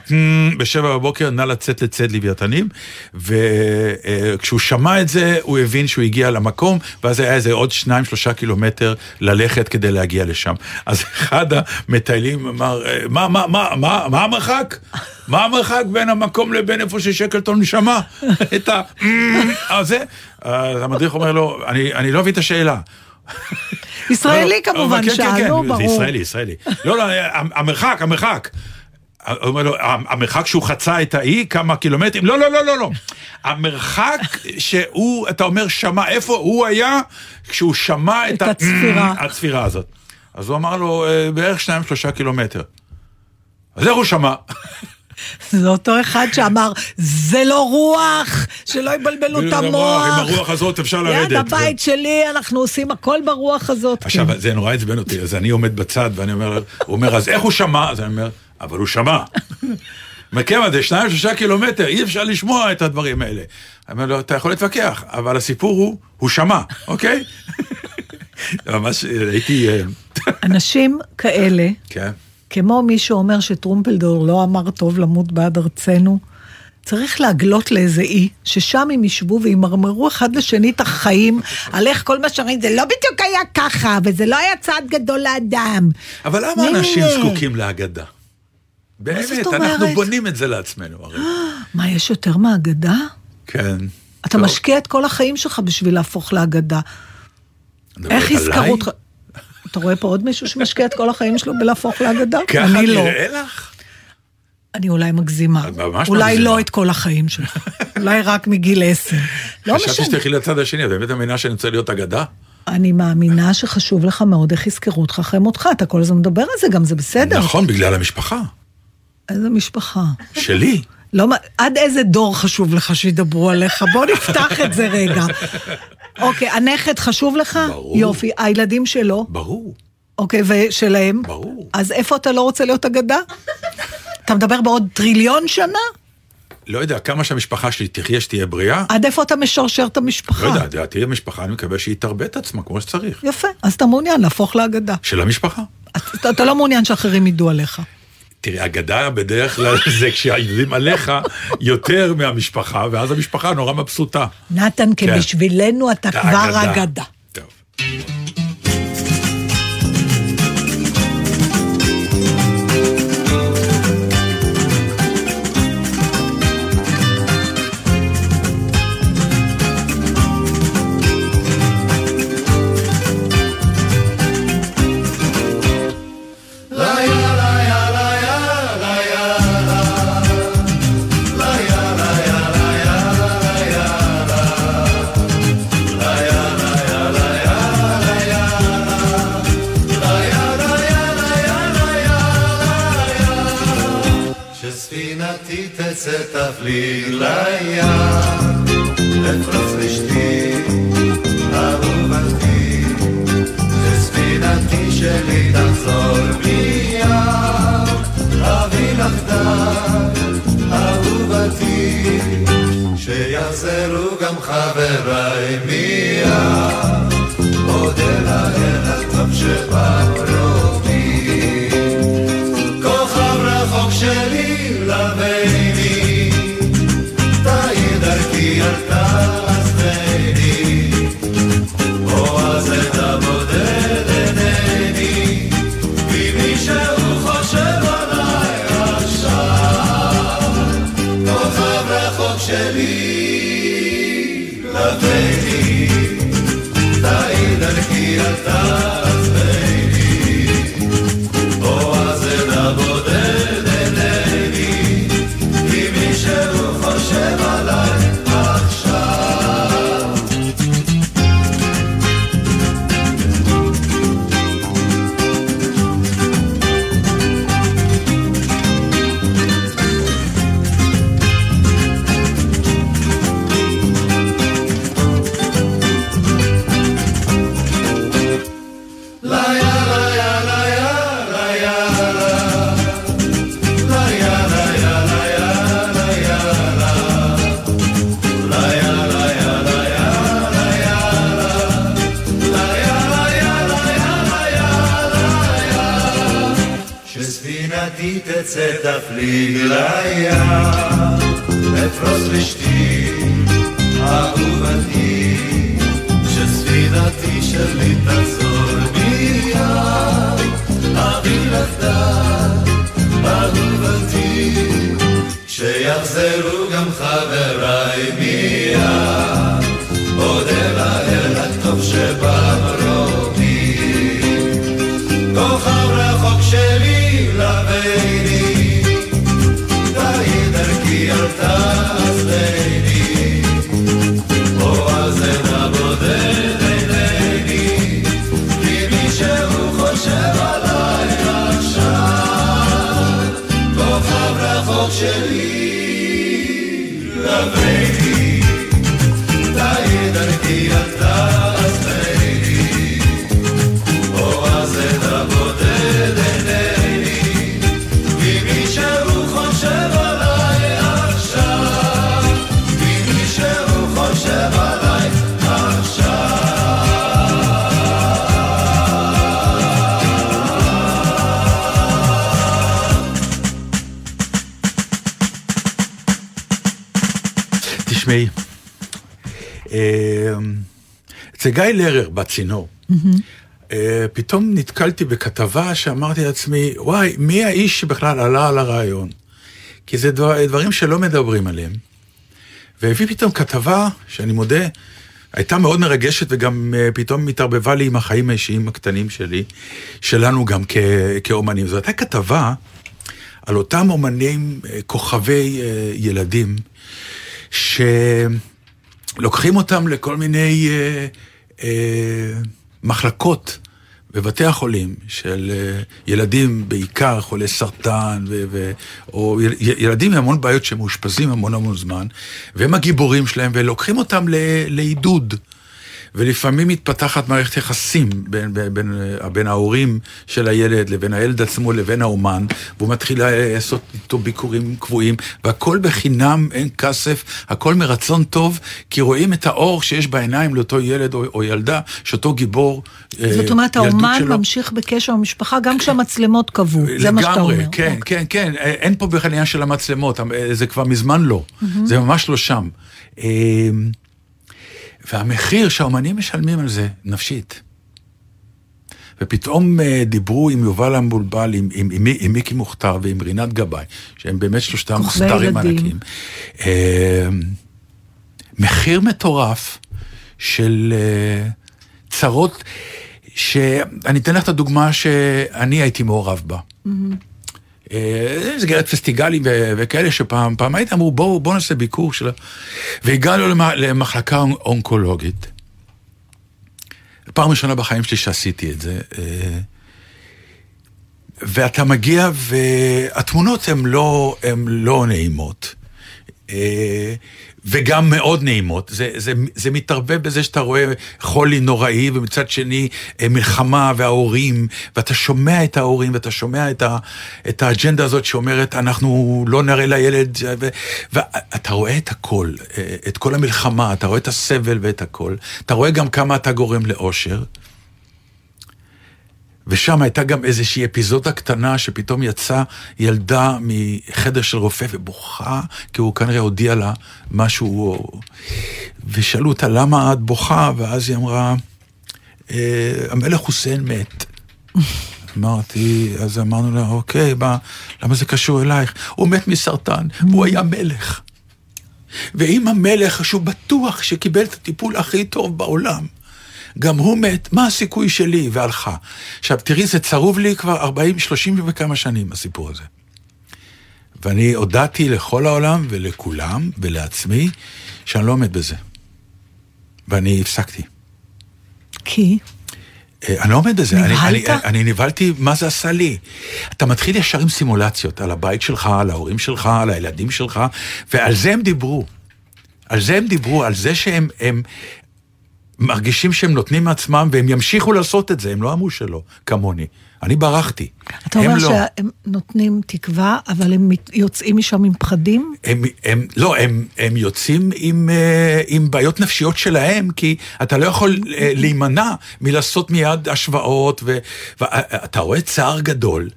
בשבע בבוקר, נא לצאת לציד לוויתנים, וכשהוא שמע את זה, הוא הבין שהוא הגיע למקום, ואז היה איזה עוד שניים, שלושה קילומטר ללכת כדי להגיע לשם. אז אחד המטיילים אמר, "אה, מה, מה, מה, מה, מה המרחק? מה המרחק בין המקום לבין איפה ששקלטון שמע את ה... הזה? אז המדריך אומר לו, אני, לא מבין את השאלה. ישראלי כמובן כן, כן, שאלנו, כן, ברור. זה ישראלי, ישראלי. לא, לא, המרחק, המרחק. הוא אומר לו, המרחק שהוא חצה את האי, כמה קילומטרים? לא, לא, לא, לא, לא. המרחק שהוא, אתה אומר, שמע, איפה הוא היה כשהוא שמע את, את הצפירה. הצפירה הזאת. אז הוא אמר לו, "אה, בערך שניים, שלושה קילומטר. אז איך הוא שמע? זה אותו אחד שאמר, זה לא רוח, שלא יבלבלו את עם המוח. הרוח הזאת אפשר לרדת. ליד הבית שלי, אנחנו עושים הכל ברוח הזאת. עכשיו, כן. זה נורא עצבן אותי, אז אני עומד בצד ואני אומר, הוא אומר, אז איך הוא שמע? אז אני אומר, אבל הוא שמע. מכיוון זה שניים, שלושה קילומטר, אי אפשר לשמוע את הדברים האלה. אני אומר לו, אתה יכול להתווכח, אבל הסיפור הוא, הוא שמע, אוקיי? ממש הייתי... אה, אנשים כאלה, כן. כמו מי שאומר שטרומפלדור לא אמר טוב למות בעד ארצנו, צריך להגלות לאיזה אי, ששם הם ישבו וימרמרו אחד לשני את החיים, על איך כל מה שאומרים, זה לא בדיוק היה ככה, וזה לא היה צעד גדול לאדם. אבל למה אנשים. זקוקים להגדה? באמת, אנחנו? בונים את זה לעצמנו הרי. מה, יש יותר מאגדה? כן. אתה טוב, משקיע את כל החיים שלך בשביל להפוך לאגדה. איך יזכרו? אותך? אתה רואה פה עוד מישהו שמשקיע את כל החיים שלו בלהפוך לאגדה? ככה לא. נראה לך? אני אולי מגזימה. את ממש אולי מגזימה. לא את כל החיים שלך. אולי רק מגיל עשר. לא חשבתי משנה. שתלכי לצד השני, את באמת מאמינה שאני רוצה להיות אגדה? אני מאמינה שחשוב לך מאוד איך יזכרו אותך אחרי מותך. אתה כל הזמן מדבר על זה גם, זה בסדר. נכון, בגלל המשפחה. איזה משפחה. שלי. לא, עד איזה דור חשוב לך שידברו עליך? בוא נפתח את זה רגע. אוקיי, הנכד חשוב לך? ברור. יופי. הילדים שלו? ברור. אוקיי, ושלהם? ברור. אז איפה אתה לא רוצה להיות אגדה? אתה מדבר בעוד טריליון שנה? לא יודע, כמה שהמשפחה שלי תחיה, שתהיה בריאה, עד איפה אתה משרשר את המשפחה? לא יודע, לדעתי המשפחה, אני מקווה שהיא תרבה את עצמה כמו שצריך. יפה, אז אתה מעוניין להפוך לאגדה. של המשפחה. אתה, אתה לא מעוניין שאחרים ידעו עליך. תראי, אגדה בדרך כלל זה כשהילדים עליך יותר מהמשפחה, ואז המשפחה נורא מבסוטה. נתן, כן. בשבילנו אתה אתה כבר אגדה. טוב. תצא תפליג לים, אפרוץ לשתי, אהובתי, שספינתי שלי תחזור מיד, אביא לך די, אהובתי, שיחזרו גם חבריי מיד, אודה לאל הטוב שברובי. אצל גיא לרר בצינור. אה, פתאום נתקלתי בכתבה שאמרתי לעצמי, וואי, מי האיש שבכלל עלה על הרעיון? כי זה דבר, דברים שלא מדברים עליהם. והביא פתאום כתבה, שאני מודה, הייתה מאוד מרגשת וגם אה, פתאום התערבבה לי עם החיים האישיים הקטנים שלי, שלנו גם כ- כאומנים. זו הייתה כתבה על אותם אומנים, אה, כוכבי ילדים, שלוקחים אותם לכל מיני אה, מחלקות בבתי החולים של אה, ילדים, בעיקר חולי סרטן, ו- ו- או יל- ילדים עם המון בעיות שמאושפזים המון המון זמן, והם הגיבורים שלהם, ולוקחים אותם ל- לעידוד. ולפעמים מתפתחת מערכת יחסים בין, בין, בין, בין ההורים של הילד לבין הילד עצמו לבין האומן, והוא מתחיל לעשות איתו ביקורים קבועים, והכל בחינם, אין כסף, הכל מרצון טוב, כי רואים את האור שיש בעיניים לאותו ילד או, או ילדה, שאותו גיבור אה, זאת אומרת, האומן שלו. ממשיך בקשר עם המשפחה גם כשהמצלמות קבעו, זה מה שאתה אומר. לגמרי, כן, אוקיי. כן, כן, אה, אין פה בכלל עניין של המצלמות, אה, זה כבר מזמן לא, זה ממש לא שם. אה, והמחיר שהאומנים משלמים על זה, נפשית. ופתאום אה, דיברו עם יובל המבולבל, עם, עם, עם, עם מיקי מוכתר ועם רינת גבאי, שהם באמת שלושתם סטארים. ענקים. אה, מחיר מטורף של אה, צרות, שאני אתן לך את הדוגמה שאני הייתי מעורב בה. אה, סגירת פסטיגלים ו- וכאלה שפעם, פעם הייתי אמרו בואו בוא נעשה ביקור שלה. והגענו למ- למחלקה אונ- אונקולוגית. פעם ראשונה בחיים שלי שעשיתי את זה. אה, ואתה מגיע והתמונות הן לא, לא נעימות. וגם מאוד נעימות. זה, זה, זה מתערבב בזה שאתה רואה חולי נוראי, ומצד שני אה, מלחמה וההורים, ואתה שומע את ההורים, ואתה שומע את, ה, את האג'נדה הזאת שאומרת, אנחנו לא נראה לילד, ו, ואתה רואה את הכל, אה, את כל המלחמה, אתה רואה את הסבל ואת הכל. אתה רואה גם כמה אתה גורם לאושר. ושם הייתה גם איזושהי אפיזודה קטנה שפתאום יצאה ילדה מחדר של רופא ובוכה, כי הוא כנראה הודיע לה משהו, ושאלו אותה למה את בוכה, ואז היא אמרה, "אה, המלך חוסיין מת. אמרתי, אז אמרנו לה, אוקיי, מה, למה זה קשור אלייך? הוא מת מסרטן, הוא היה מלך. ואם המלך, שהוא בטוח שקיבל את הטיפול הכי טוב בעולם, גם הוא מת, מה הסיכוי שלי? והלכה. עכשיו, תראי, זה צרוב לי כבר 40, 30 וכמה שנים, הסיפור הזה. ואני הודעתי לכל העולם ולכולם ולעצמי שאני לא עומד בזה. ואני הפסקתי. כי? אה, אני לא עומד בזה. אני-? אני, אני נבהלתי, מה זה עשה לי? אתה מתחיל ישר עם סימולציות על הבית שלך, על ההורים שלך, על הילדים שלך, ועל זה הם דיברו. על זה הם דיברו, על זה שהם הם מרגישים שהם נותנים מעצמם, והם ימשיכו לעשות את זה, הם לא אמרו שלא, כמוני. אני ברחתי. אתה אומר לא. שהם נותנים תקווה, אבל הם יוצאים משם עם פחדים? הם, הם, לא, הם, הם יוצאים עם, אה, עם בעיות נפשיות שלהם, כי אתה לא יכול אה, להימנע מלעשות מיד השוואות, ו- ואתה רואה צער גדול,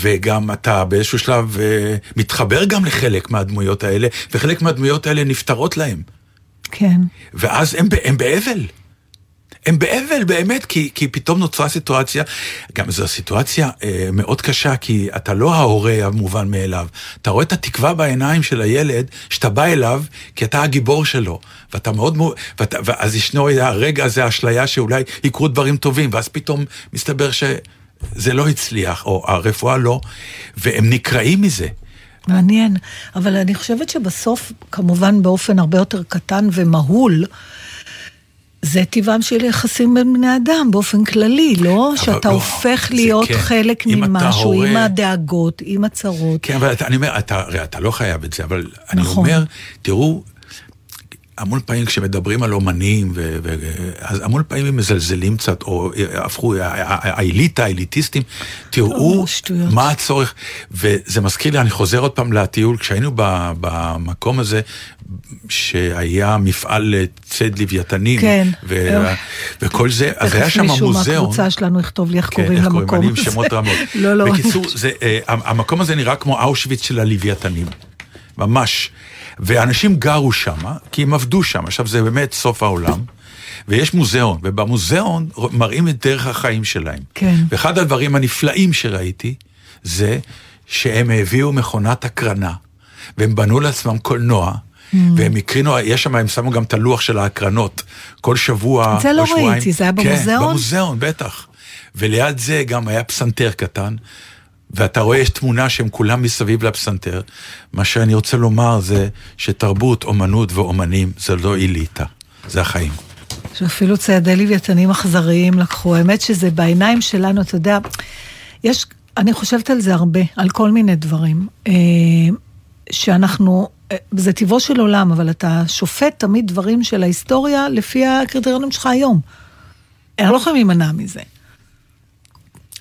וגם אתה באיזשהו שלב אה, מתחבר גם לחלק מהדמויות האלה, וחלק מהדמויות האלה נפטרות להם. כן. ואז הם, הם באבל. הם באבל באמת, כי, כי פתאום נוצרה סיטואציה, גם זו סיטואציה אה, מאוד קשה, כי אתה לא ההורה המובן מאליו. אתה רואה את התקווה בעיניים של הילד, שאתה בא אליו, כי אתה הגיבור שלו. ואתה מאוד, ואתה, ואז ישנו הרגע הזה, האשליה שאולי יקרו דברים טובים, ואז פתאום מסתבר שזה לא הצליח, או הרפואה לא, והם נקרעים מזה. מעניין, אבל אני חושבת שבסוף, כמובן באופן הרבה יותר קטן ומהול, זה טבעם של יחסים בין בני אדם באופן כללי, לא? שאתה לא, הופך להיות כן. חלק ממשהו, הורה- עם הדאגות, עם הצרות. כן, אבל אתה, אני אומר, אתה, הרי אתה לא חייב את זה, אבל אני נכון. אומר, תראו, המון פעמים כשמדברים על אומנים, ו, ו, אז המון פעמים הם מזלזלים קצת, או הפכו, האליטה, האליטיסטים, תראו או, שטויות. מה הצורך, וזה מזכיר לי, אני חוזר עוד פעם לטיול, כשהיינו ב, במקום הזה, שהיה מפעל לציד לוויתנים, כן. ו, וכל זה, אז היה תכף שם מישהו מוזיאון. מהקבוצה שלנו יכתוב לי איך כן, קוראים איך קוראים? למקום הזה. שמות רמות. לא, לא. בקיצור, זה, אה, המקום הזה נראה כמו אושוויץ של הלוויתנים. ממש. ואנשים גרו שם, כי הם עבדו שם. עכשיו, זה באמת סוף העולם. ויש מוזיאון, ובמוזיאון מראים את דרך החיים שלהם. כן. ואחד הדברים הנפלאים שראיתי, זה שהם הביאו מכונת הקרנה, והם בנו לעצמם קולנוע. Mm. והם הקרינו, יש שם, הם שמו גם את הלוח של ההקרנות. כל שבוע זה לא שבועיים. ראיתי, זה היה כן, במוזיאון? במוזיאון, בטח. וליד זה גם היה פסנתר קטן, ואתה רואה, יש תמונה שהם כולם מסביב לפסנתר. מה שאני רוצה לומר זה שתרבות, אומנות ואומנים זה לא אליטה, זה החיים. שאפילו ציידי לוויתנים אכזריים לקחו. האמת שזה בעיניים שלנו, אתה יודע, יש, אני חושבת על זה הרבה, על כל מיני דברים. אה, שאנחנו, אה, זה טבעו של עולם, אבל אתה שופט תמיד דברים של ההיסטוריה לפי הקריטריונים שלך היום. אנחנו לא יכולים להימנע מזה.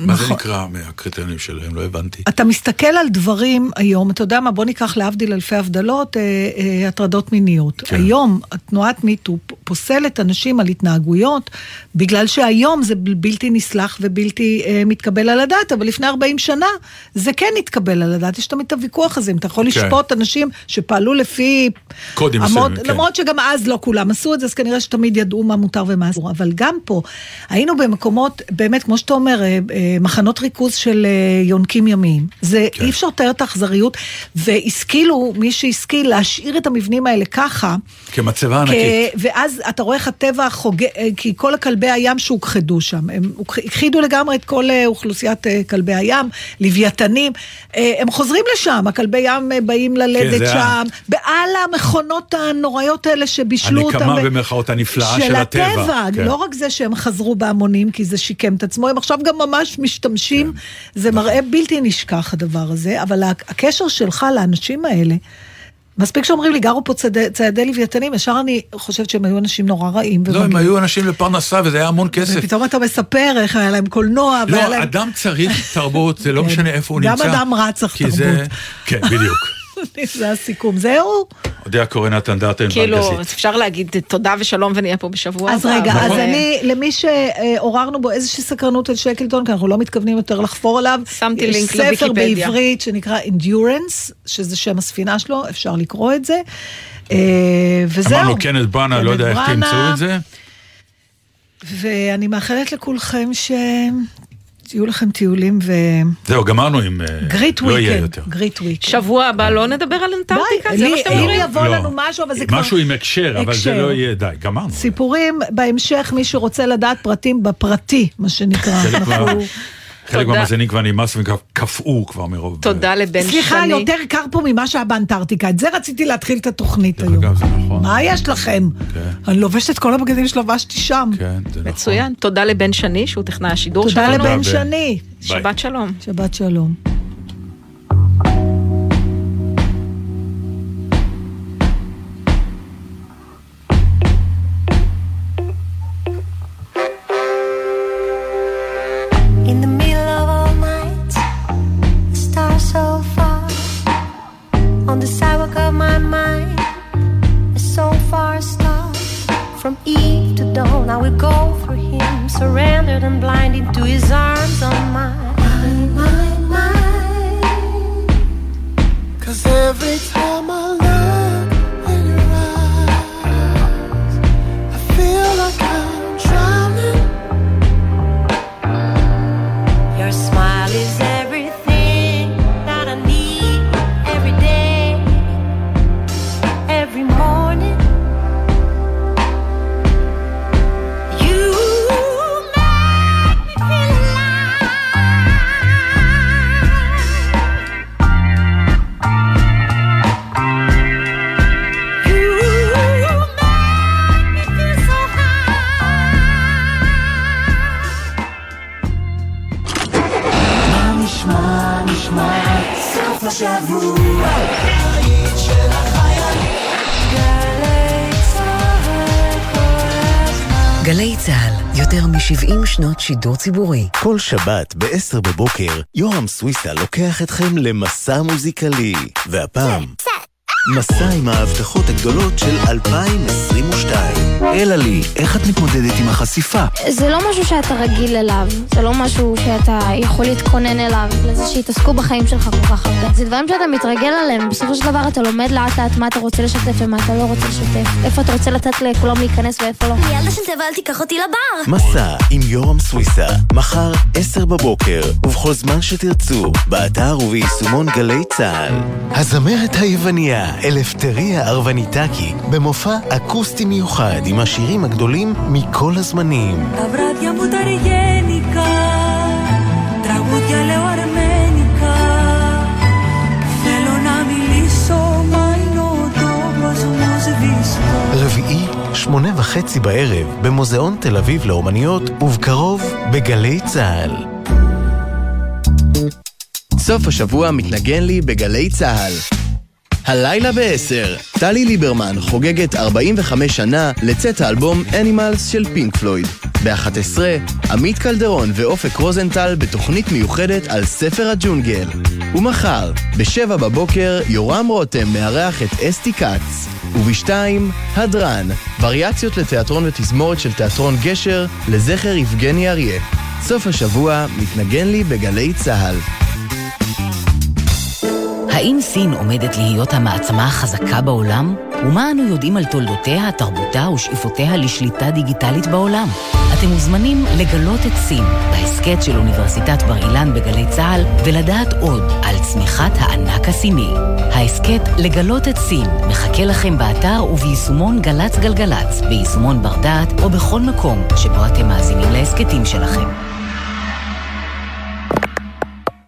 מה זה נכון. נקרא מהקריטריונים שלהם? לא הבנתי. אתה מסתכל על דברים היום, אתה יודע מה, בוא ניקח להבדיל אלפי הבדלות, אה, אה, הטרדות מיניות. כן. היום תנועת מיטו פוסלת אנשים על התנהגויות, בגלל שהיום זה בל- בלתי נסלח ובלתי אה, מתקבל על הדעת, אבל לפני 40 שנה זה כן התקבל על הדעת. יש תמיד את הוויכוח הזה, אם אתה יכול כן. לשפוט אנשים שפעלו לפי... קודים מסוימים, כן. למרות שגם אז לא כולם עשו את זה, אז כנראה שתמיד ידעו מה מותר ומה אסור. אבל גם פה, היינו במקומות, באמת, כמו שאתה אומר, אה, אה, מחנות ריכוז של אה, יונקים ימיים. זה, כן. אי אפשר לתאר את האכזריות, והשכילו, מי שהשכיל להשאיר את המבנים האלה ככה, כמצבה ענקית. כ- ואז אתה רואה איך הטבע חוגג, כי כל הכלבי הים שהוכחדו שם, הם הכחידו לגמרי את כל אה, אוכלוסיית אה, כלבי הים, לוויתנים, אה, הם חוזרים לשם, הכלבי ים אה, באים ללדת ה- שם, בעל המכונות הנוראיות האלה שבישלו אותם. הנקמה ו- במרכאות הנפלאה של הטבע. כן. לא רק זה שהם חזרו בהמונים, כי זה שיקם את עצמו, הם עכשיו גם ממש משתמשים, זה מראה בלתי נשכח הדבר הזה, אבל הקשר שלך לאנשים האלה, מספיק שאומרים לי, גרו פה ציידי, ציידי לוויתנים, ישר אני חושבת שהם היו אנשים נורא רעים. לא, הם. היו אנשים לפרנסה וזה היה המון כסף. ופתאום אתה מספר איך היה להם קולנוע, לא, להם... אדם צריך תרבות, זה לא כן. משנה איפה הוא גם נמצא. אדם רע צריך כי זה- תרבות. כן, בדיוק. זה הסיכום, זהו. אודיה קורן נתן דרטן כאילו. אפשר להגיד תודה ושלום ונהיה פה בשבוע אז הבא. רגע, אבל, אז אני, למי שעוררנו בו איזושהי סקרנות על שקלטון, כי אנחנו לא מתכוונים יותר לחפור עליו, שמתי לינק יש ספר לוויקיפדיה. בעברית שנקרא Endurance, שזה שם הספינה שלו, אפשר לקרוא את זה. אה, וזהו. אמרנו קנת בראנה, לא יודע איך תמצאו את זה. ואני מאחלת לכולכם שיהיו לכם טיולים ו... זהו, גמרנו עם... אה, גריט לא יהיה. יותר. גריט וויקנד. שבוע הבא לא נדבר על אנטארקטיקה? זה מה שאתם אם אומרים? יבוא לא. לנו משהו, אבל זה כבר... משהו עם הקשר, אבל זה. לא יהיה, די, גמרנו. סיפורים בהמשך, מי שרוצה לדעת פרטים בפרטי, מה שנקרא. חלק תודה. מהמאזינים כבר נמאס והם כבר מרוב... תודה לבן שני. סליחה, יותר קר פה ממה שהיה באנטארקטיקה. את זה רציתי להתחיל את התוכנית דרך היום. אגב, זה נכון. מה יש לכם? כן. אני לובשת את כל הבגדים שלבשתי שם. כן, זה נכון. מצוין. תודה לבן שני, שהוא טכנאי השידור תודה שלנו. לבן ב- שני. שבת שלום. שבת שלום. שידור ציבורי. כל שבת ב-10 בבוקר, יורם סוויסה לוקח אתכם למסע מוזיקלי. והפעם, מסע עם ההבטחות הגדולות של 2022. אלעלי, איך את מתמודדת עם החשיפה? זה לא משהו שאתה רגיל אליו, זה לא משהו שאתה יכול להתכונן אליו, לזה שיתעסקו בחיים שלך כל כך הרבה. זה דברים שאתה מתרגל עליהם, בסופו של דבר אתה לומד לאט לאט מה אתה רוצה לשתף ומה אתה לא רוצה לשתף. איפה אתה רוצה לתת לכולם להיכנס ואיפה לא. ילדה של תבל תיקח אותי לבר! מסע עם יורם סוויסה, מחר עשר בבוקר, ובכל זמן שתרצו, באתר וביישומון גלי צה"ל. הזמרת היווניה, אלפטריה ארווניטקי, במופע אקוסטי מיוחד עם השירים הגדולים מכל הזמנים. רביעי, שמונה וחצי בערב, במוזיאון תל אביב לאומניות, ובקרוב, בגלי צה"ל. סוף השבוע מתנגן לי בגלי צה"ל. הלילה ב-10, טלי ליברמן חוגגת 45 שנה לצאת האלבום Animals של פינק פלויד. ב-11, עמית קלדרון ואופק רוזנטל בתוכנית מיוחדת על ספר הג'ונגל. ומחר, ב-7 בבוקר, יורם רותם מארח את אסתי כץ. וב-2, הדרן, וריאציות לתיאטרון ותזמורת של תיאטרון גשר לזכר יבגני אריה. סוף השבוע מתנגן לי בגלי צה"ל. האם סין עומדת להיות המעצמה החזקה בעולם? ומה אנו יודעים על תולדותיה, תרבותה ושאיפותיה לשליטה דיגיטלית בעולם? אתם מוזמנים לגלות את סין בהסכת של אוניברסיטת בר אילן בגלי צה"ל ולדעת עוד על צמיחת הענק הסיני. ההסכת לגלות את סין מחכה לכם באתר וביישומון גל"צ גלגלצ, ביישומון בר דעת או בכל מקום שבו אתם מאזינים להסכתים שלכם.